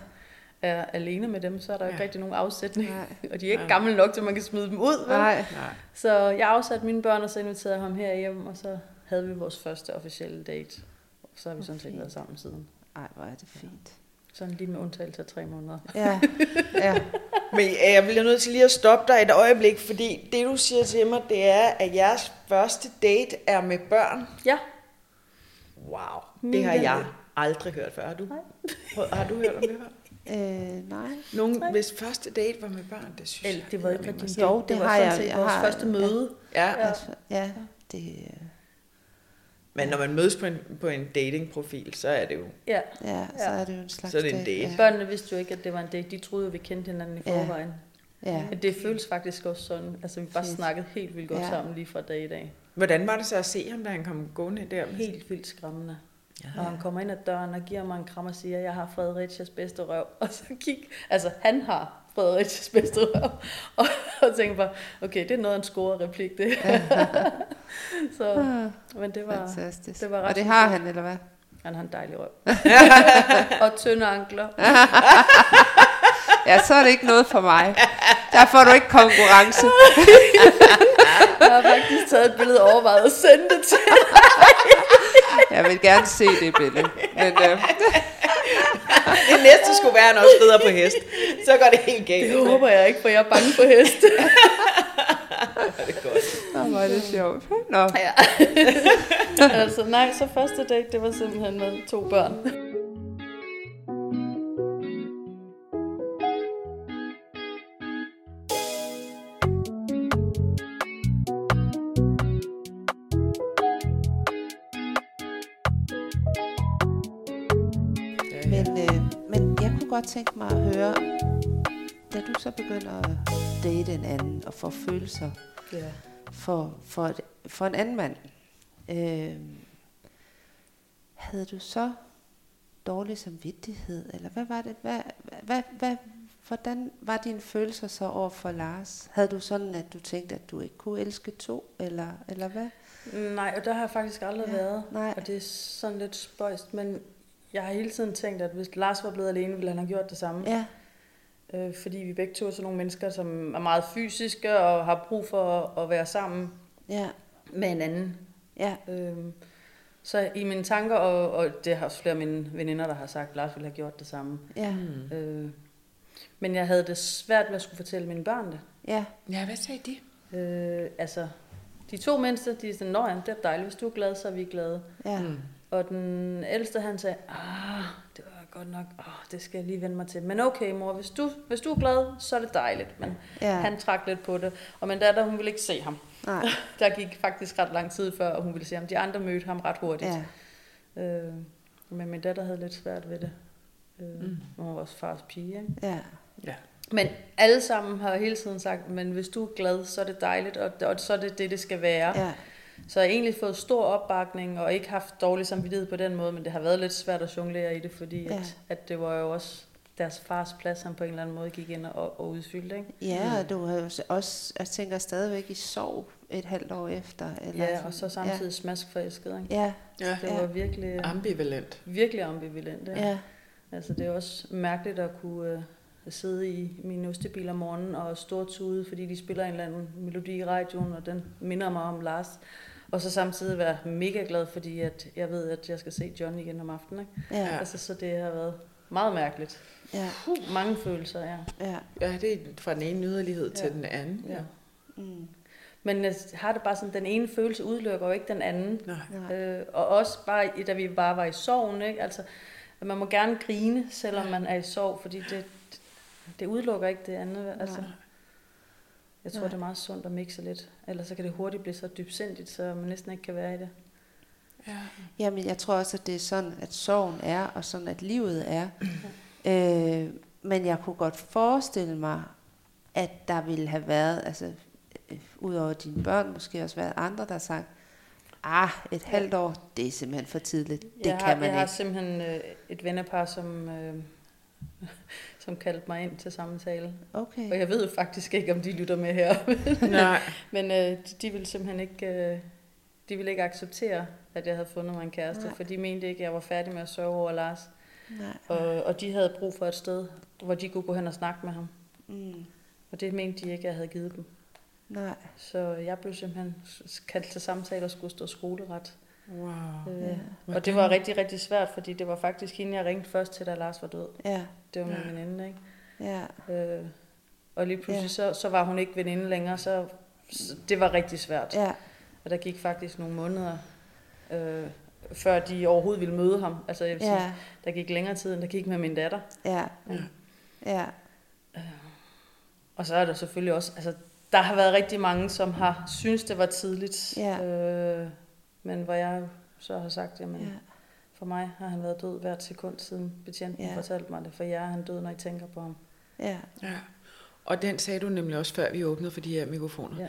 er alene med dem, så er der jo Ja. ikke rigtig nogen afsætning. nej, [LAUGHS] Og de er ikke Nej. gamle nok, til man kan smide dem ud. Vel? nej, Nej. Så jeg afsatte mine børn, og så inviterede jeg ham her hjem, og så havde vi vores første officielle date. Og så har vi sådan set været sammen siden. ej, hvor er det fint. Sådan lige med undtagelse af tre måneder. Ja, [LAUGHS] ja, Men øh, jeg bliver nødt til lige at stoppe dig et øjeblik, fordi det du siger til mig, det er, at jeres første date er med børn. Ja, Wow, det har jeg aldrig hørt før. Har du, Nej. Har du hørt om det før? øh, nej. Nogen, Nej. hvis første date var med børn, det synes Eller, jeg. det var ikke rigtig var Jo, det, det var har sådan jeg- set jeg vores har- første ja. møde. Ja, Ja. Altså, ja, det, øh, men når man mødes på en, på en datingprofil, så er det jo... Ja. ja, så er det jo en slags Så er det en date. Ja, Børnene vidste jo ikke, at det var en date. De troede jo, vi kendte hinanden i Ja. forvejen. ja, Men det føles faktisk også sådan. Altså, vi bare Fint. snakkede helt vildt godt Ja. ja. sammen lige fra dag i dag. Hvordan var det så at se ham, da han kom gående der? Helt vildt skræmmende. Ja. Og han kommer ind ad døren og giver mig en kram og siger, jeg har Fredericias bedste røv. [LAUGHS] Og så kig, altså han har Fredericias [LAUGHS] bedste røv. Og, og tænker bare, okay, det er noget af en score replik, det. [LAUGHS] så, Ah, men det var, fantastisk. det var ret Og det har han, eller hvad? han har en dejlig røv. [LAUGHS] og tynde ankler. Ja, så er det ikke noget for mig. Der får du ikke konkurrence. Jeg har faktisk taget et billede og overvejet at sende det til Jeg vil gerne se det billede. Men, øh, Det næste skulle være, at han også rider på hest. Så går det helt galt. Det håber jeg ikke, for jeg er bange for heste. [LAUGHS] det er godt. Nå, er det sjovt. Nå, Ja. [LAUGHS] altså nej, så første date, det var simpelthen med to børn. Godt tænke mig at høre, da du så begynder at date en anden og få følelser Ja. for, for, et, for en anden mand, øh, havde du så dårlig samvittighed, eller hvad var det? Hvad, hvad, hvad, hvordan var dine følelser så over for Lars? Havde du sådan, at du tænkte, at du ikke kunne elske to, eller, eller hvad? Nej, og der har jeg faktisk aldrig ja, været. nej. Og det er sådan lidt spøjst, men jeg har hele tiden tænkt, at hvis Lars var blevet alene, ville han have gjort det samme. Ja, Øh, fordi vi begge to er sådan nogle mennesker, som er meget fysiske og har brug for at, at være sammen ja, med en anden. ja, Øhm, så i mine tanker, og, og det har også flere af mine veninder, der har sagt, at Lars ville have gjort det samme. ja, Mm. Øh, men jeg havde det svært ved at skulle fortælle mine børn det. ja, Ja, hvad sagde de? Øh, altså, de to mindste, de er sådan, Nå ja, det er dejligt, hvis du er glad, så er vi glade. ja, Mm. Og den ældste, han sagde, ah, det var godt nok, oh, det skal jeg lige vende mig til. Men okay, mor, hvis du, hvis du er glad, så er det dejligt. Men ja. han trak lidt på det. Og min datter, hun ville ikke se ham. Nej, [LAUGHS] Der gik faktisk ret lang tid før, og hun ville se ham. De andre mødte ham ret hurtigt. ja, Øh, men min datter havde lidt svært ved det. Øh, Mm. Hun var vores fars pige, ikke? ja, Ja. Men alle sammen har hele tiden sagt, men hvis du er glad, så er det dejligt, og, og så er det det, det skal være. ja, Så jeg har egentlig fået stor opbakning, og ikke haft dårlig samvittighed på den måde, men det har været lidt svært at jonglere i det, fordi Ja. ja. at, at det var jo også deres fars plads, han på en eller anden måde gik ind og, og udfyldte. Ikke? ja, og du har jo også, jeg tænker stadigvæk i sorg et halvt år efter. Eller Ja, og så samtidig ja. smask forelsket. Ikke? Ja, Ja. Det Ja. var virkelig, Ambivalent. virkelig ambivalent. Ikke? ja, Altså det er også mærkeligt at kunne øh, sidde i min ostebil om morgenen og stortude, fordi de spiller en eller anden melodi i radioen, og den minder mig om Lars. Og så samtidig være mega glad, fordi at jeg ved, at jeg skal se John igen om aftenen. Ikke? Ja, Altså, så det har været meget mærkeligt. ja, Mange følelser, ja. ja. Ja, det er fra den ene yderlighed til Ja. den anden. ja. Mm, Men jeg har det bare sådan, den ene følelse udelukker jo ikke den anden. Nej. Øh, og også bare, da vi bare var i sorgen, ikke? Altså, at man må gerne grine, selvom man er i sorg, fordi det, det udelukker ikke det andet. Altså, Nej. jeg tror, Nej. det er meget sundt at mixe lidt. Ellers så kan det hurtigt blive så dybsindigt, så man næsten ikke kan være i det. Ja. Jamen, jeg tror også, at det er sådan, at sorgen er, og sådan, at livet er. [CLEARS THROAT] Øh, men jeg kunne godt forestille mig, at der ville have været, altså, øh, udover dine børn, måske også været andre, der har sagt, ah, et halvt år, det er simpelthen for tidligt. Det jeg kan har, man jeg har ikke. simpelthen øh, et vennepar, som, øh, som kaldte mig ind til samtale. Og Okay. jeg ved faktisk ikke, om de lytter med her. [LAUGHS] Nej. Men øh, de, ville simpelthen ikke, øh, de ville ikke acceptere, at jeg havde fundet mig en kæreste, Nej. for de mente ikke, at jeg var færdig med at sørge over Lars. Nej. Og, og de havde brug for et sted, hvor de kunne gå hen og snakke med ham. Mm, Og det mente de ikke, at jeg havde givet dem. nej. Så jeg blev simpelthen kaldt til samtale og skulle stå skoleret. Wow. Øh, Ja. og det var rigtig, rigtig svært, fordi det var faktisk hende, jeg ringte først til, da Lars var død. Ja, Det var min Ja. veninde, ikke? ja, Øh, og lige pludselig, Ja. så, så var hun ikke veninde længere, så, så det var rigtig svært. ja, Og der gik faktisk nogle måneder, øh, før de overhovedet ville møde ham. Altså, jeg vil sige, ja, der gik længere tid, end der gik med min datter. ja, Ja. ja, Og så er der selvfølgelig også, altså, der har været rigtig mange, som har synes det var tidligt. Ja. Øh, men hvor jeg så har sagt, jamen, ja, for mig har han været død hvert sekund, siden betjenten Ja. fortalte mig det. For jer er han død, når I tænker på ham. ja. Ja. Og den sagde du nemlig også, før vi åbnede for de her mikrofoner. Ja.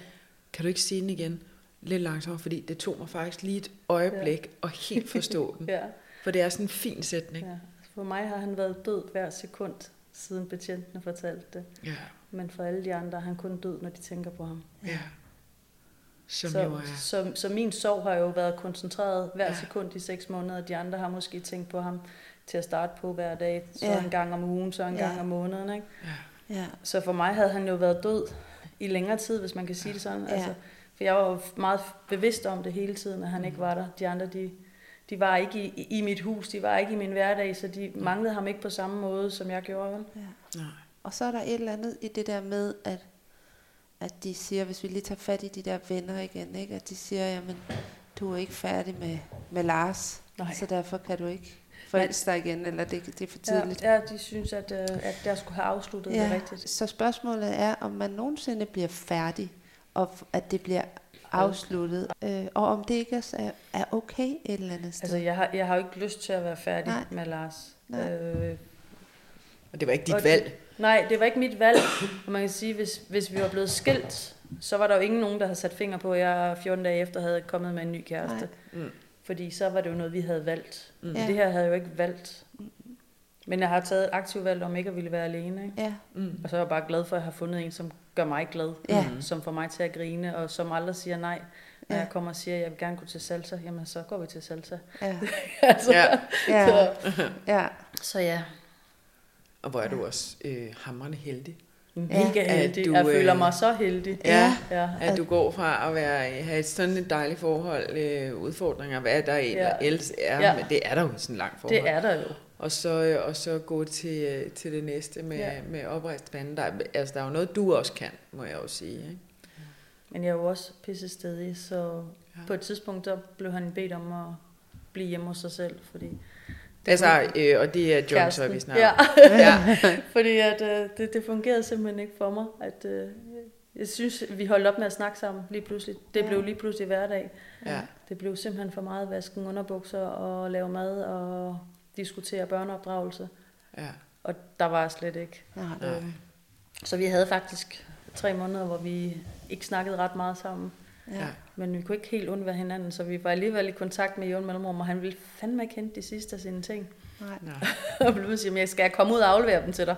Kan du ikke sige den igen? Lidt langsommere, fordi det tog mig faktisk lige et øjeblik ja. at helt forstå den. [LAUGHS] Ja. For det er sådan en fin sætning. ja. For mig har han været død hver sekund, siden betjentene fortalte det. Ja. Men for alle de andre er han kun død, når de tænker på ham. ja. Som så, jo er... så, så min sorg har jo været koncentreret hver Ja. ja. sekund i seks måneder. De andre har måske tænkt på ham til at starte på hver dag. Så Ja. ja. en gang om ugen, så en Ja. gang om måneden. Ikke? Ja. ja. Så for mig havde han jo været død i længere tid, hvis man kan sige det sådan. Ja. Altså, for jeg var jo meget bevidst om det hele tiden, at han ikke var der. De andre, de, de var ikke i, i mit hus, de var ikke i min hverdag, så de manglede ham ikke på samme måde, som jeg gjorde. Vel? Nej. Og så er der et eller andet i det der med, at, at de siger, hvis vi lige tager fat i de der venner igen, ikke? at de siger, jamen, du er ikke færdig med, med Lars, Nej. så derfor kan du ikke forelske dig igen, eller det, det er for tidligt. Ja, ja, de synes, at, øh, at jeg skulle have afsluttet ja. det rigtigt. Så spørgsmålet er, om man nogensinde bliver færdig, og at det bliver afsluttet, øh, og om det ikke også er, er okay et eller andet sted. Altså, jeg har, jeg har jo ikke lyst til at være færdig Nej. Med Lars. Nej. Øh, Og det var ikke dit Og- valg. Nej, det var ikke mit valg. Og man kan sige, hvis, hvis vi var blevet skilt, så var der jo ingen nogen, der havde sat finger på, at jeg 14 dage efter havde kommet med en ny kæreste. Nej. Mm. Fordi så var det jo noget, vi havde valgt. Mm. Mm. Ja. Det her havde jeg jo ikke valgt. Men jeg har taget et aktivt valg om ikke at ville være alene. Ikke? Ja, Mm. Og så er jeg bare glad for, at jeg har fundet en, som gør mig glad. Ja. Som får mig til at grine, og som aldrig siger nej. Når Ja. jeg kommer og siger, at jeg vil gerne gå til salsa, jamen så går vi til salsa. ja, [LAUGHS] altså, Ja. ja, Så, ja, [LAUGHS] så ja, Og hvor er du også øh, hamrende heldig. mega At heldig. du, jeg føler øh, mig så heldig. Ja. ja. At du går fra at være, have et sådan et dejligt forhold, øh, udfordringer, hvad der ja. Ja. ellers er, Ja. men det er der jo sådan langt forhold. Det er der jo. Og så, øh, og så gå til, øh, til det næste med, ja. Ja. med oprejst pande. Der, er- altså, der er jo noget, du også kan, må jeg jo sige. Ikke? Men jeg er jo også pisse stedig, så Ja. ja. på et tidspunkt der blev han bedt om at blive hjemme hos sig selv, fordi Altså, øh, og det er John, så kæresten- vi snakker. Ja, [LAUGHS] ja. fordi at, øh, det, det fungerede simpelthen ikke for mig. At, øh, jeg synes, vi holdt op med at snakke sammen lige pludselig. Det Ja. blev lige pludselig hverdag. ja. Det blev simpelthen for meget vasken underbukser og lave mad og diskutere børneopdragelse. ja. Og der var jeg slet ikke. nej, Nej. Øh, Så vi havde faktisk tre måneder, hvor vi ikke snakkede ret meget sammen. Ja. Men vi kunne ikke helt undvære hinanden, så vi var alligevel i kontakt med Jon Mellemrum, og han ville fandme ikke hente de sidste af sine ting. nej, Nej. [LAUGHS] og blev sige, jeg skal jeg komme ud og aflevere dem til dig?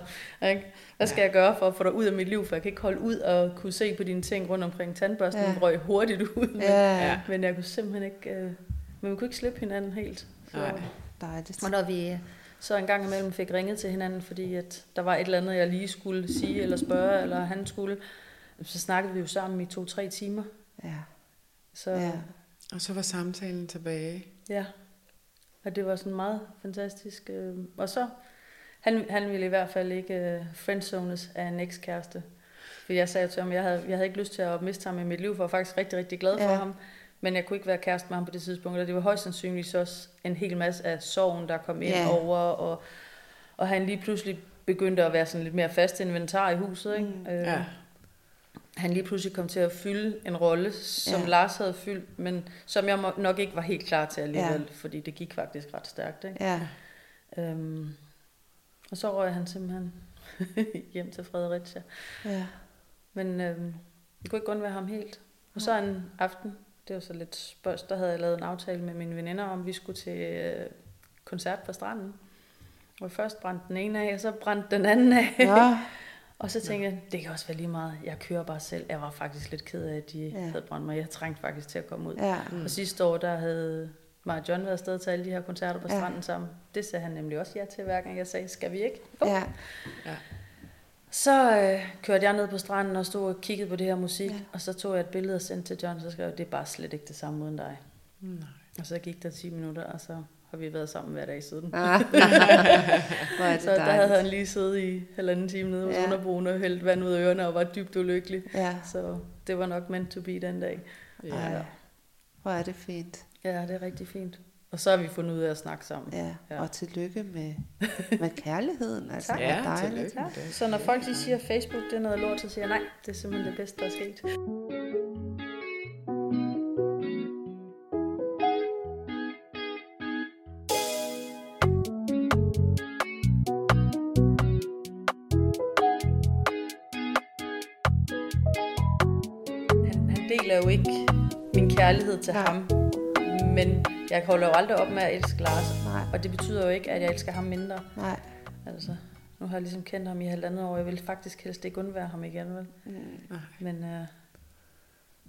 Ikke? Hvad skal Ja. jeg gøre for at få dig ud af mit liv? For jeg kan ikke holde ud og kunne se på dine ting rundt omkring tandbørsten. Ja. Røg hurtigt ud. Men, ja, Ja. men jeg kunne simpelthen ikke... Øh, men vi kunne ikke slippe hinanden helt. Så, dejligt. og når vi så en gang imellem fik ringet til hinanden, fordi at der var et eller andet, jeg lige skulle sige eller spørge, eller han skulle. Så snakkede vi jo sammen i to-tre timer. Ja. Så Ja. Og så var samtalen tilbage. ja. Og det var sådan meget fantastisk. øh. Og så, han, han ville i hvert fald ikke øh, friendzones af en ekskæreste. For jeg sagde til ham, jeg havde, jeg havde ikke lyst til at miste ham i mit liv, for jeg var faktisk rigtig, rigtig glad for Ja. ham. Men jeg kunne ikke være kæreste med ham på det tidspunkt, og det var højst sandsynligt også en hel masse af sorgen, der kom ind Ja. over, og, og han lige pludselig begyndte at være sådan lidt mere fast inventar i huset. Ikke? Mm. Øh, Ja. Han lige pludselig kom til at fylde en rolle, som Ja. ja. Lars havde fyldt, men som jeg nok ikke var helt klar til alligevel, Ja. fordi det gik faktisk ret stærkt. Ikke? Ja. Øhm, og så røg han simpelthen [LAUGHS] hjem til Fredericia. Ja. Men øhm, jeg kunne ikke undvære ham helt. Og så en aften, det var så lidt spørgs, der havde jeg lavet en aftale med mine veninder om, vi skulle til øh, koncert på stranden. Og først brændte den ene af, og så brændte den anden af. Nå. [LAUGHS] og så tænkte jeg, det kan også være lige meget. Jeg kører bare selv. Jeg var faktisk lidt ked af, at de Ja. ja. havde brændt mig. Jeg trængte faktisk til at komme ud. Ja. Og sidste år, der havde mig og John været afsted til alle de her koncerter på Ja. stranden sammen. Det sagde han nemlig også ja til, hver gang jeg sagde, skal vi ikke? Jo. Ja. Så øh, kørte jeg ned på stranden og stod og kiggede på det her musik, Ja. ja. og så tog jeg et billede og sendte til John, så skrev jeg, det er bare slet ikke det samme uden dig. Nej. Og så gik der 10 minutter, og så har vi været sammen hver dag siden. Ah. [LAUGHS] Hvor er det så der havde dejligt. han lige siddet i halvanden time nede hos Ja. ja. underbroen og hældt vand ud af ørerne og var dybt ulykkelig. Ja. Så det var nok meant to be den dag. Ej. Hvor er det fint. Ja, det er rigtig fint. Og så har vi fundet ud af at snakke sammen. Ja. Ja. Og tillykke med, med kærligheden. [LAUGHS] Altså, Tak. Ja, dejligt. det. Så når folk de siger, at Facebook det er noget lort, så siger jeg, nej, det er simpelthen det bedste, der er sket. Kærlighed til Nej. ham, men jeg holder jo aldrig op med at elske Lars. Nej. Og det betyder jo ikke, at jeg elsker ham mindre. Nej. Altså, nu har jeg ligesom kendt ham i halvandet år. Jeg vil faktisk helst ikke undvære ham igen, vel? Mm. Nej. Men øh,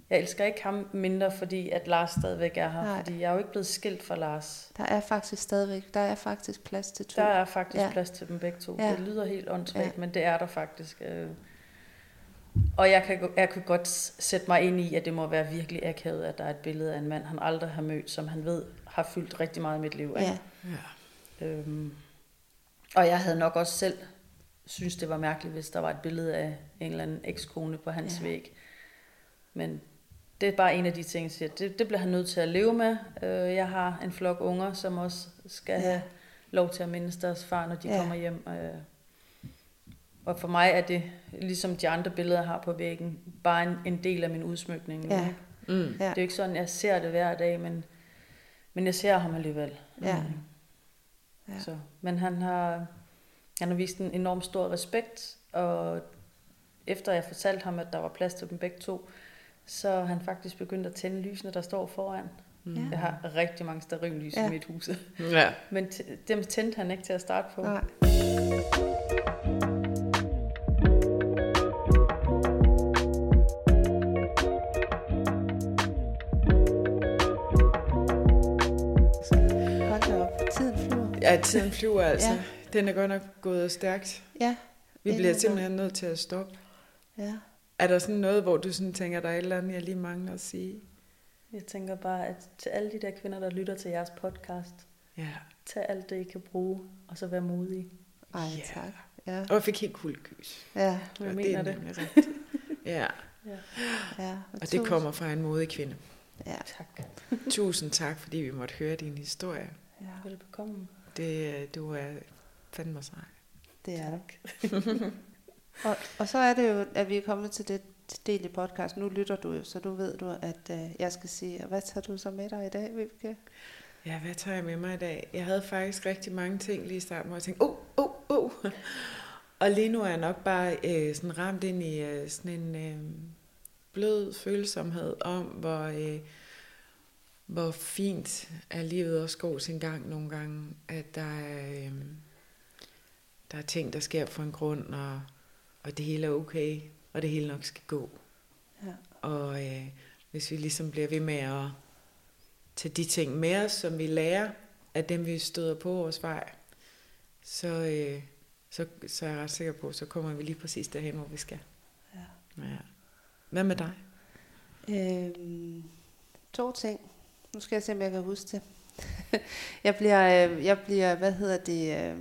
jeg elsker ikke ham mindre, fordi at Lars stadigvæk er her. Nej. Fordi jeg er jo ikke blevet skilt fra Lars. Der er faktisk stadigvæk, der er faktisk plads til to. Der er faktisk Ja. ja. plads til dem begge to. Ja. Ja. Det lyder helt åndssvagt, Ja. ja. men det er der faktisk. øh. Og jeg kan, jeg kan godt sætte mig ind i, at det må være virkelig akavet, at der er et billede af en mand, han aldrig har mødt, som han ved har fyldt rigtig meget i mit liv. Ikke? Ja. Ja. Øhm, og jeg havde nok også selv synes det var mærkeligt, hvis der var et billede af en eller anden ekskone på hans Ja. væg. Men det er bare en af de ting, jeg siger, det, det bliver han nødt til at leve med. Øh, jeg har en flok unger, som også skal Ja. have lov til at mindes deres far, når de ja. kommer hjem. Øh, og for mig er det, ligesom de andre billeder, jeg har på væggen, bare en, en del af min udsmykning. Ja. Mm. Ja. Det er jo ikke sådan, jeg ser det hver dag, men, men jeg ser ham alligevel. Ja. Mm. Ja. Så, men han har, han har vist en enorm stor respekt, og efter jeg fortalte ham, at der var plads til dem begge to, så han faktisk begyndt at tænde lysene, der står foran. Ja. Jeg har rigtig mange stearinlys Ja. ja. i mit hus, Ja. men t- dem tændte han ikke til at starte på. Nej. Ja, tiden flyver altså. Ja. Den er godt nok gået stærkt. Ja. Vi bliver en simpelthen nødt til at stoppe. Ja. Er der sådan noget, hvor du sådan tænker, der er et eller andet, jeg lige mangler at sige? Jeg tænker bare, at til alle de der kvinder, der lytter til jeres podcast, Ja. tag alt det, I kan bruge, og så vær modige. Ej, Ja. tak. Ja. Og jeg fik helt kuldegys. Ja. Jeg Og mener er det. nemlig rigtigt. [LAUGHS] Ja, Ja. ja. og det tusind- kommer fra en modig kvinde. Ja. Tak. Tusind tak, fordi vi måtte høre din historie. ja. Velbekomme. Det, du er fandme sej. Det er det. [LAUGHS] og, og så er det jo, at vi er kommet til det del i podcast. Nu lytter du jo, så du ved du, at øh, jeg skal sige, hvad tager du så med dig i dag, Vibeke? Ja, hvad tager jeg med mig i dag? Jeg havde faktisk rigtig mange ting lige i starten, hvor jeg tænkte, oh, oh, oh. Og lige nu er jeg nok bare øh, sådan ramt ind i øh, sådan en øh, blød følsomhed om, hvor, øh, hvor fint er livet også går sin gang nogle gange. At der er, øh, der er ting, der sker for en grund, og, og det hele er okay, og det hele nok skal gå. Ja. Og øh, hvis vi ligesom bliver ved med at tage de ting med os, som vi lærer af dem, vi støder på vores vej, så, øh, så, så er jeg ret sikker på, så kommer vi lige præcis derhen, hvor vi skal. Ja. Ja. Hvad med dig? Øhm, to ting. Nu skal jeg se, om jeg kan huske det. [LAUGHS] jeg bliver, øh, jeg bliver, hvad hedder det, øh,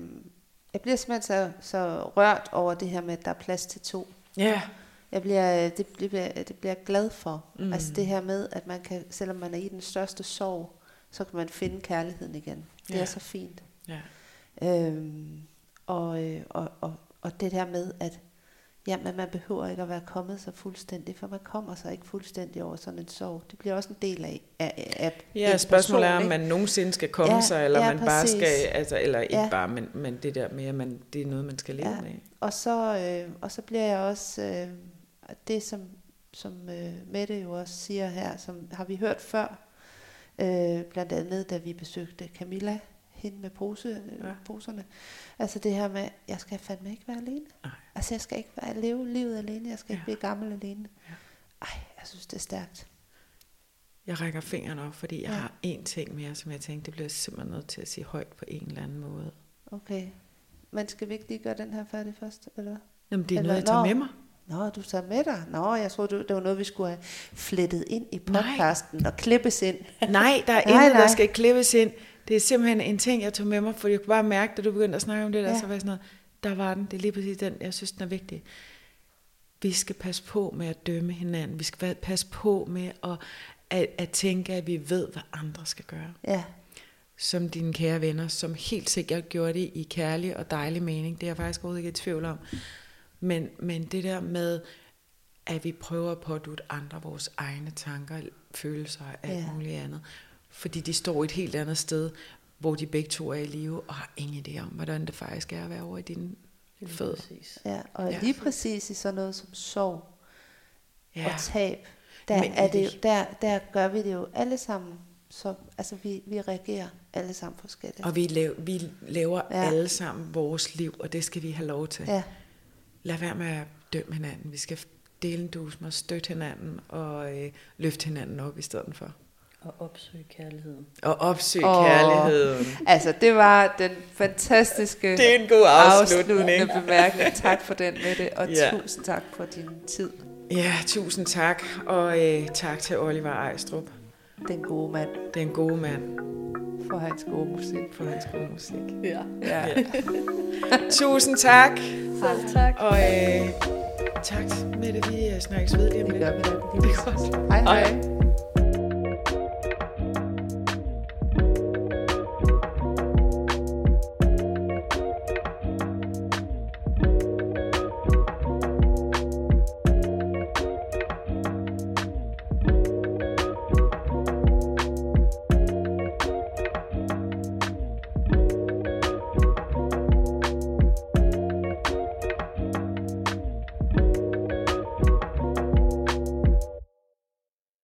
jeg bliver simpelthen så, så rørt over det her med, at der er plads til to. Ja. Jeg bliver, det, det, bliver, det bliver jeg glad for. Mm. Altså det her med, at man kan, selvom man er i den største sorg, så kan man finde kærligheden igen. Det Ja. er så fint. Ja. Øhm, og, øh, og, og, og det der med, at jamen, man behøver ikke at være kommet så fuldstændig, for man kommer sig ikke fuldstændig over sådan en sorg. Det bliver også en del af, af, af Ja, en spørgsmålet er, person, om ikke? man nogensinde skal komme Ja, sig, eller ja, man bare præcis. skal, altså, eller ikke Ja. bare, men, men det der med, at man, det er noget, man skal leve Ja. med. Og så, øh, og så bliver jeg også, øh, det som, som øh, Mette jo også siger her, som har vi hørt før, øh, blandt andet da vi besøgte Camilla, hende med pose, Ja. ja. poserne. Altså det her med, jeg skal fandme ikke være alene. Nej. Altså jeg skal ikke være, leve livet alene, jeg skal ikke Ja. blive gammel alene. Ja. Ej, jeg synes det er stærkt. Jeg rækker fingeren op, fordi jeg Ja. har én ting mere, som jeg tænkte, det bliver jeg simpelthen nødt til at sige højt på en eller anden måde. Okay. Men skal vi ikke lige gøre den her færdig først, eller? Jamen, det er Eller- noget, jeg tager Nå. med mig. Nå, du tager med dig. Nå, jeg troede, det var noget, vi skulle have flettet ind i Nej. podcasten og klippes ind. Nej, der er [LAUGHS] Nej, intet, der nej. skal klippes ind. Det er simpelthen en ting, jeg tog med mig, for jeg kunne bare mærke, da du begyndte at snakke om det der, Ja. så var jeg sådan noget, der var den, det er lige præcis den, jeg synes, den er vigtig. Vi skal passe på med at dømme hinanden. Vi skal passe på med at, at, at tænke, at vi ved, hvad andre skal gøre. Ja, Som dine kære venner, som helt sikkert gjorde det i kærlig og dejlig mening. Det er jeg faktisk overhovedet ikke i tvivl om. Men, men det der med, at vi prøver at pådutte andre vores egne tanker, følelser og alt Ja. muligt andet. Fordi de står et helt andet sted, hvor de begge to er i live, og har ingen idé om, hvordan det faktisk er at være over i dine fødder. Ja. Og Ja. lige præcis i sådan noget som sorg Ja. og tab, der, Men er det, jo- der, der gør vi det jo alle sammen. Så, altså vi, vi reagerer alle sammen forskelligt. Og vi laver, vi laver ja. Ja. alle sammen vores liv, og det skal vi have lov til. Ja, Lad være med at dømme hinanden. Vi skal dele en dus med at støtte hinanden og øh, løfte hinanden op i stedet for. Og opsøge kærligheden. Og opsøge Åh. kærligheden. altså det var den fantastiske Det er en god afslutning. afsluttende bemærkning. Tak for den med det, og Ja. tusind tak for din tid. Ja, tusind tak. Og øh, tak til Oliver Ejstrup. Den gode mand Den gode mand for hans gode musik. for hans gode musik. Ja. Ja. Ja. tusind tak. Selv tak. Og øh, tak med det, vi øh, snakkes ved lige om Det lidt. gør vi da. Det er godt. Hej hej. Hej.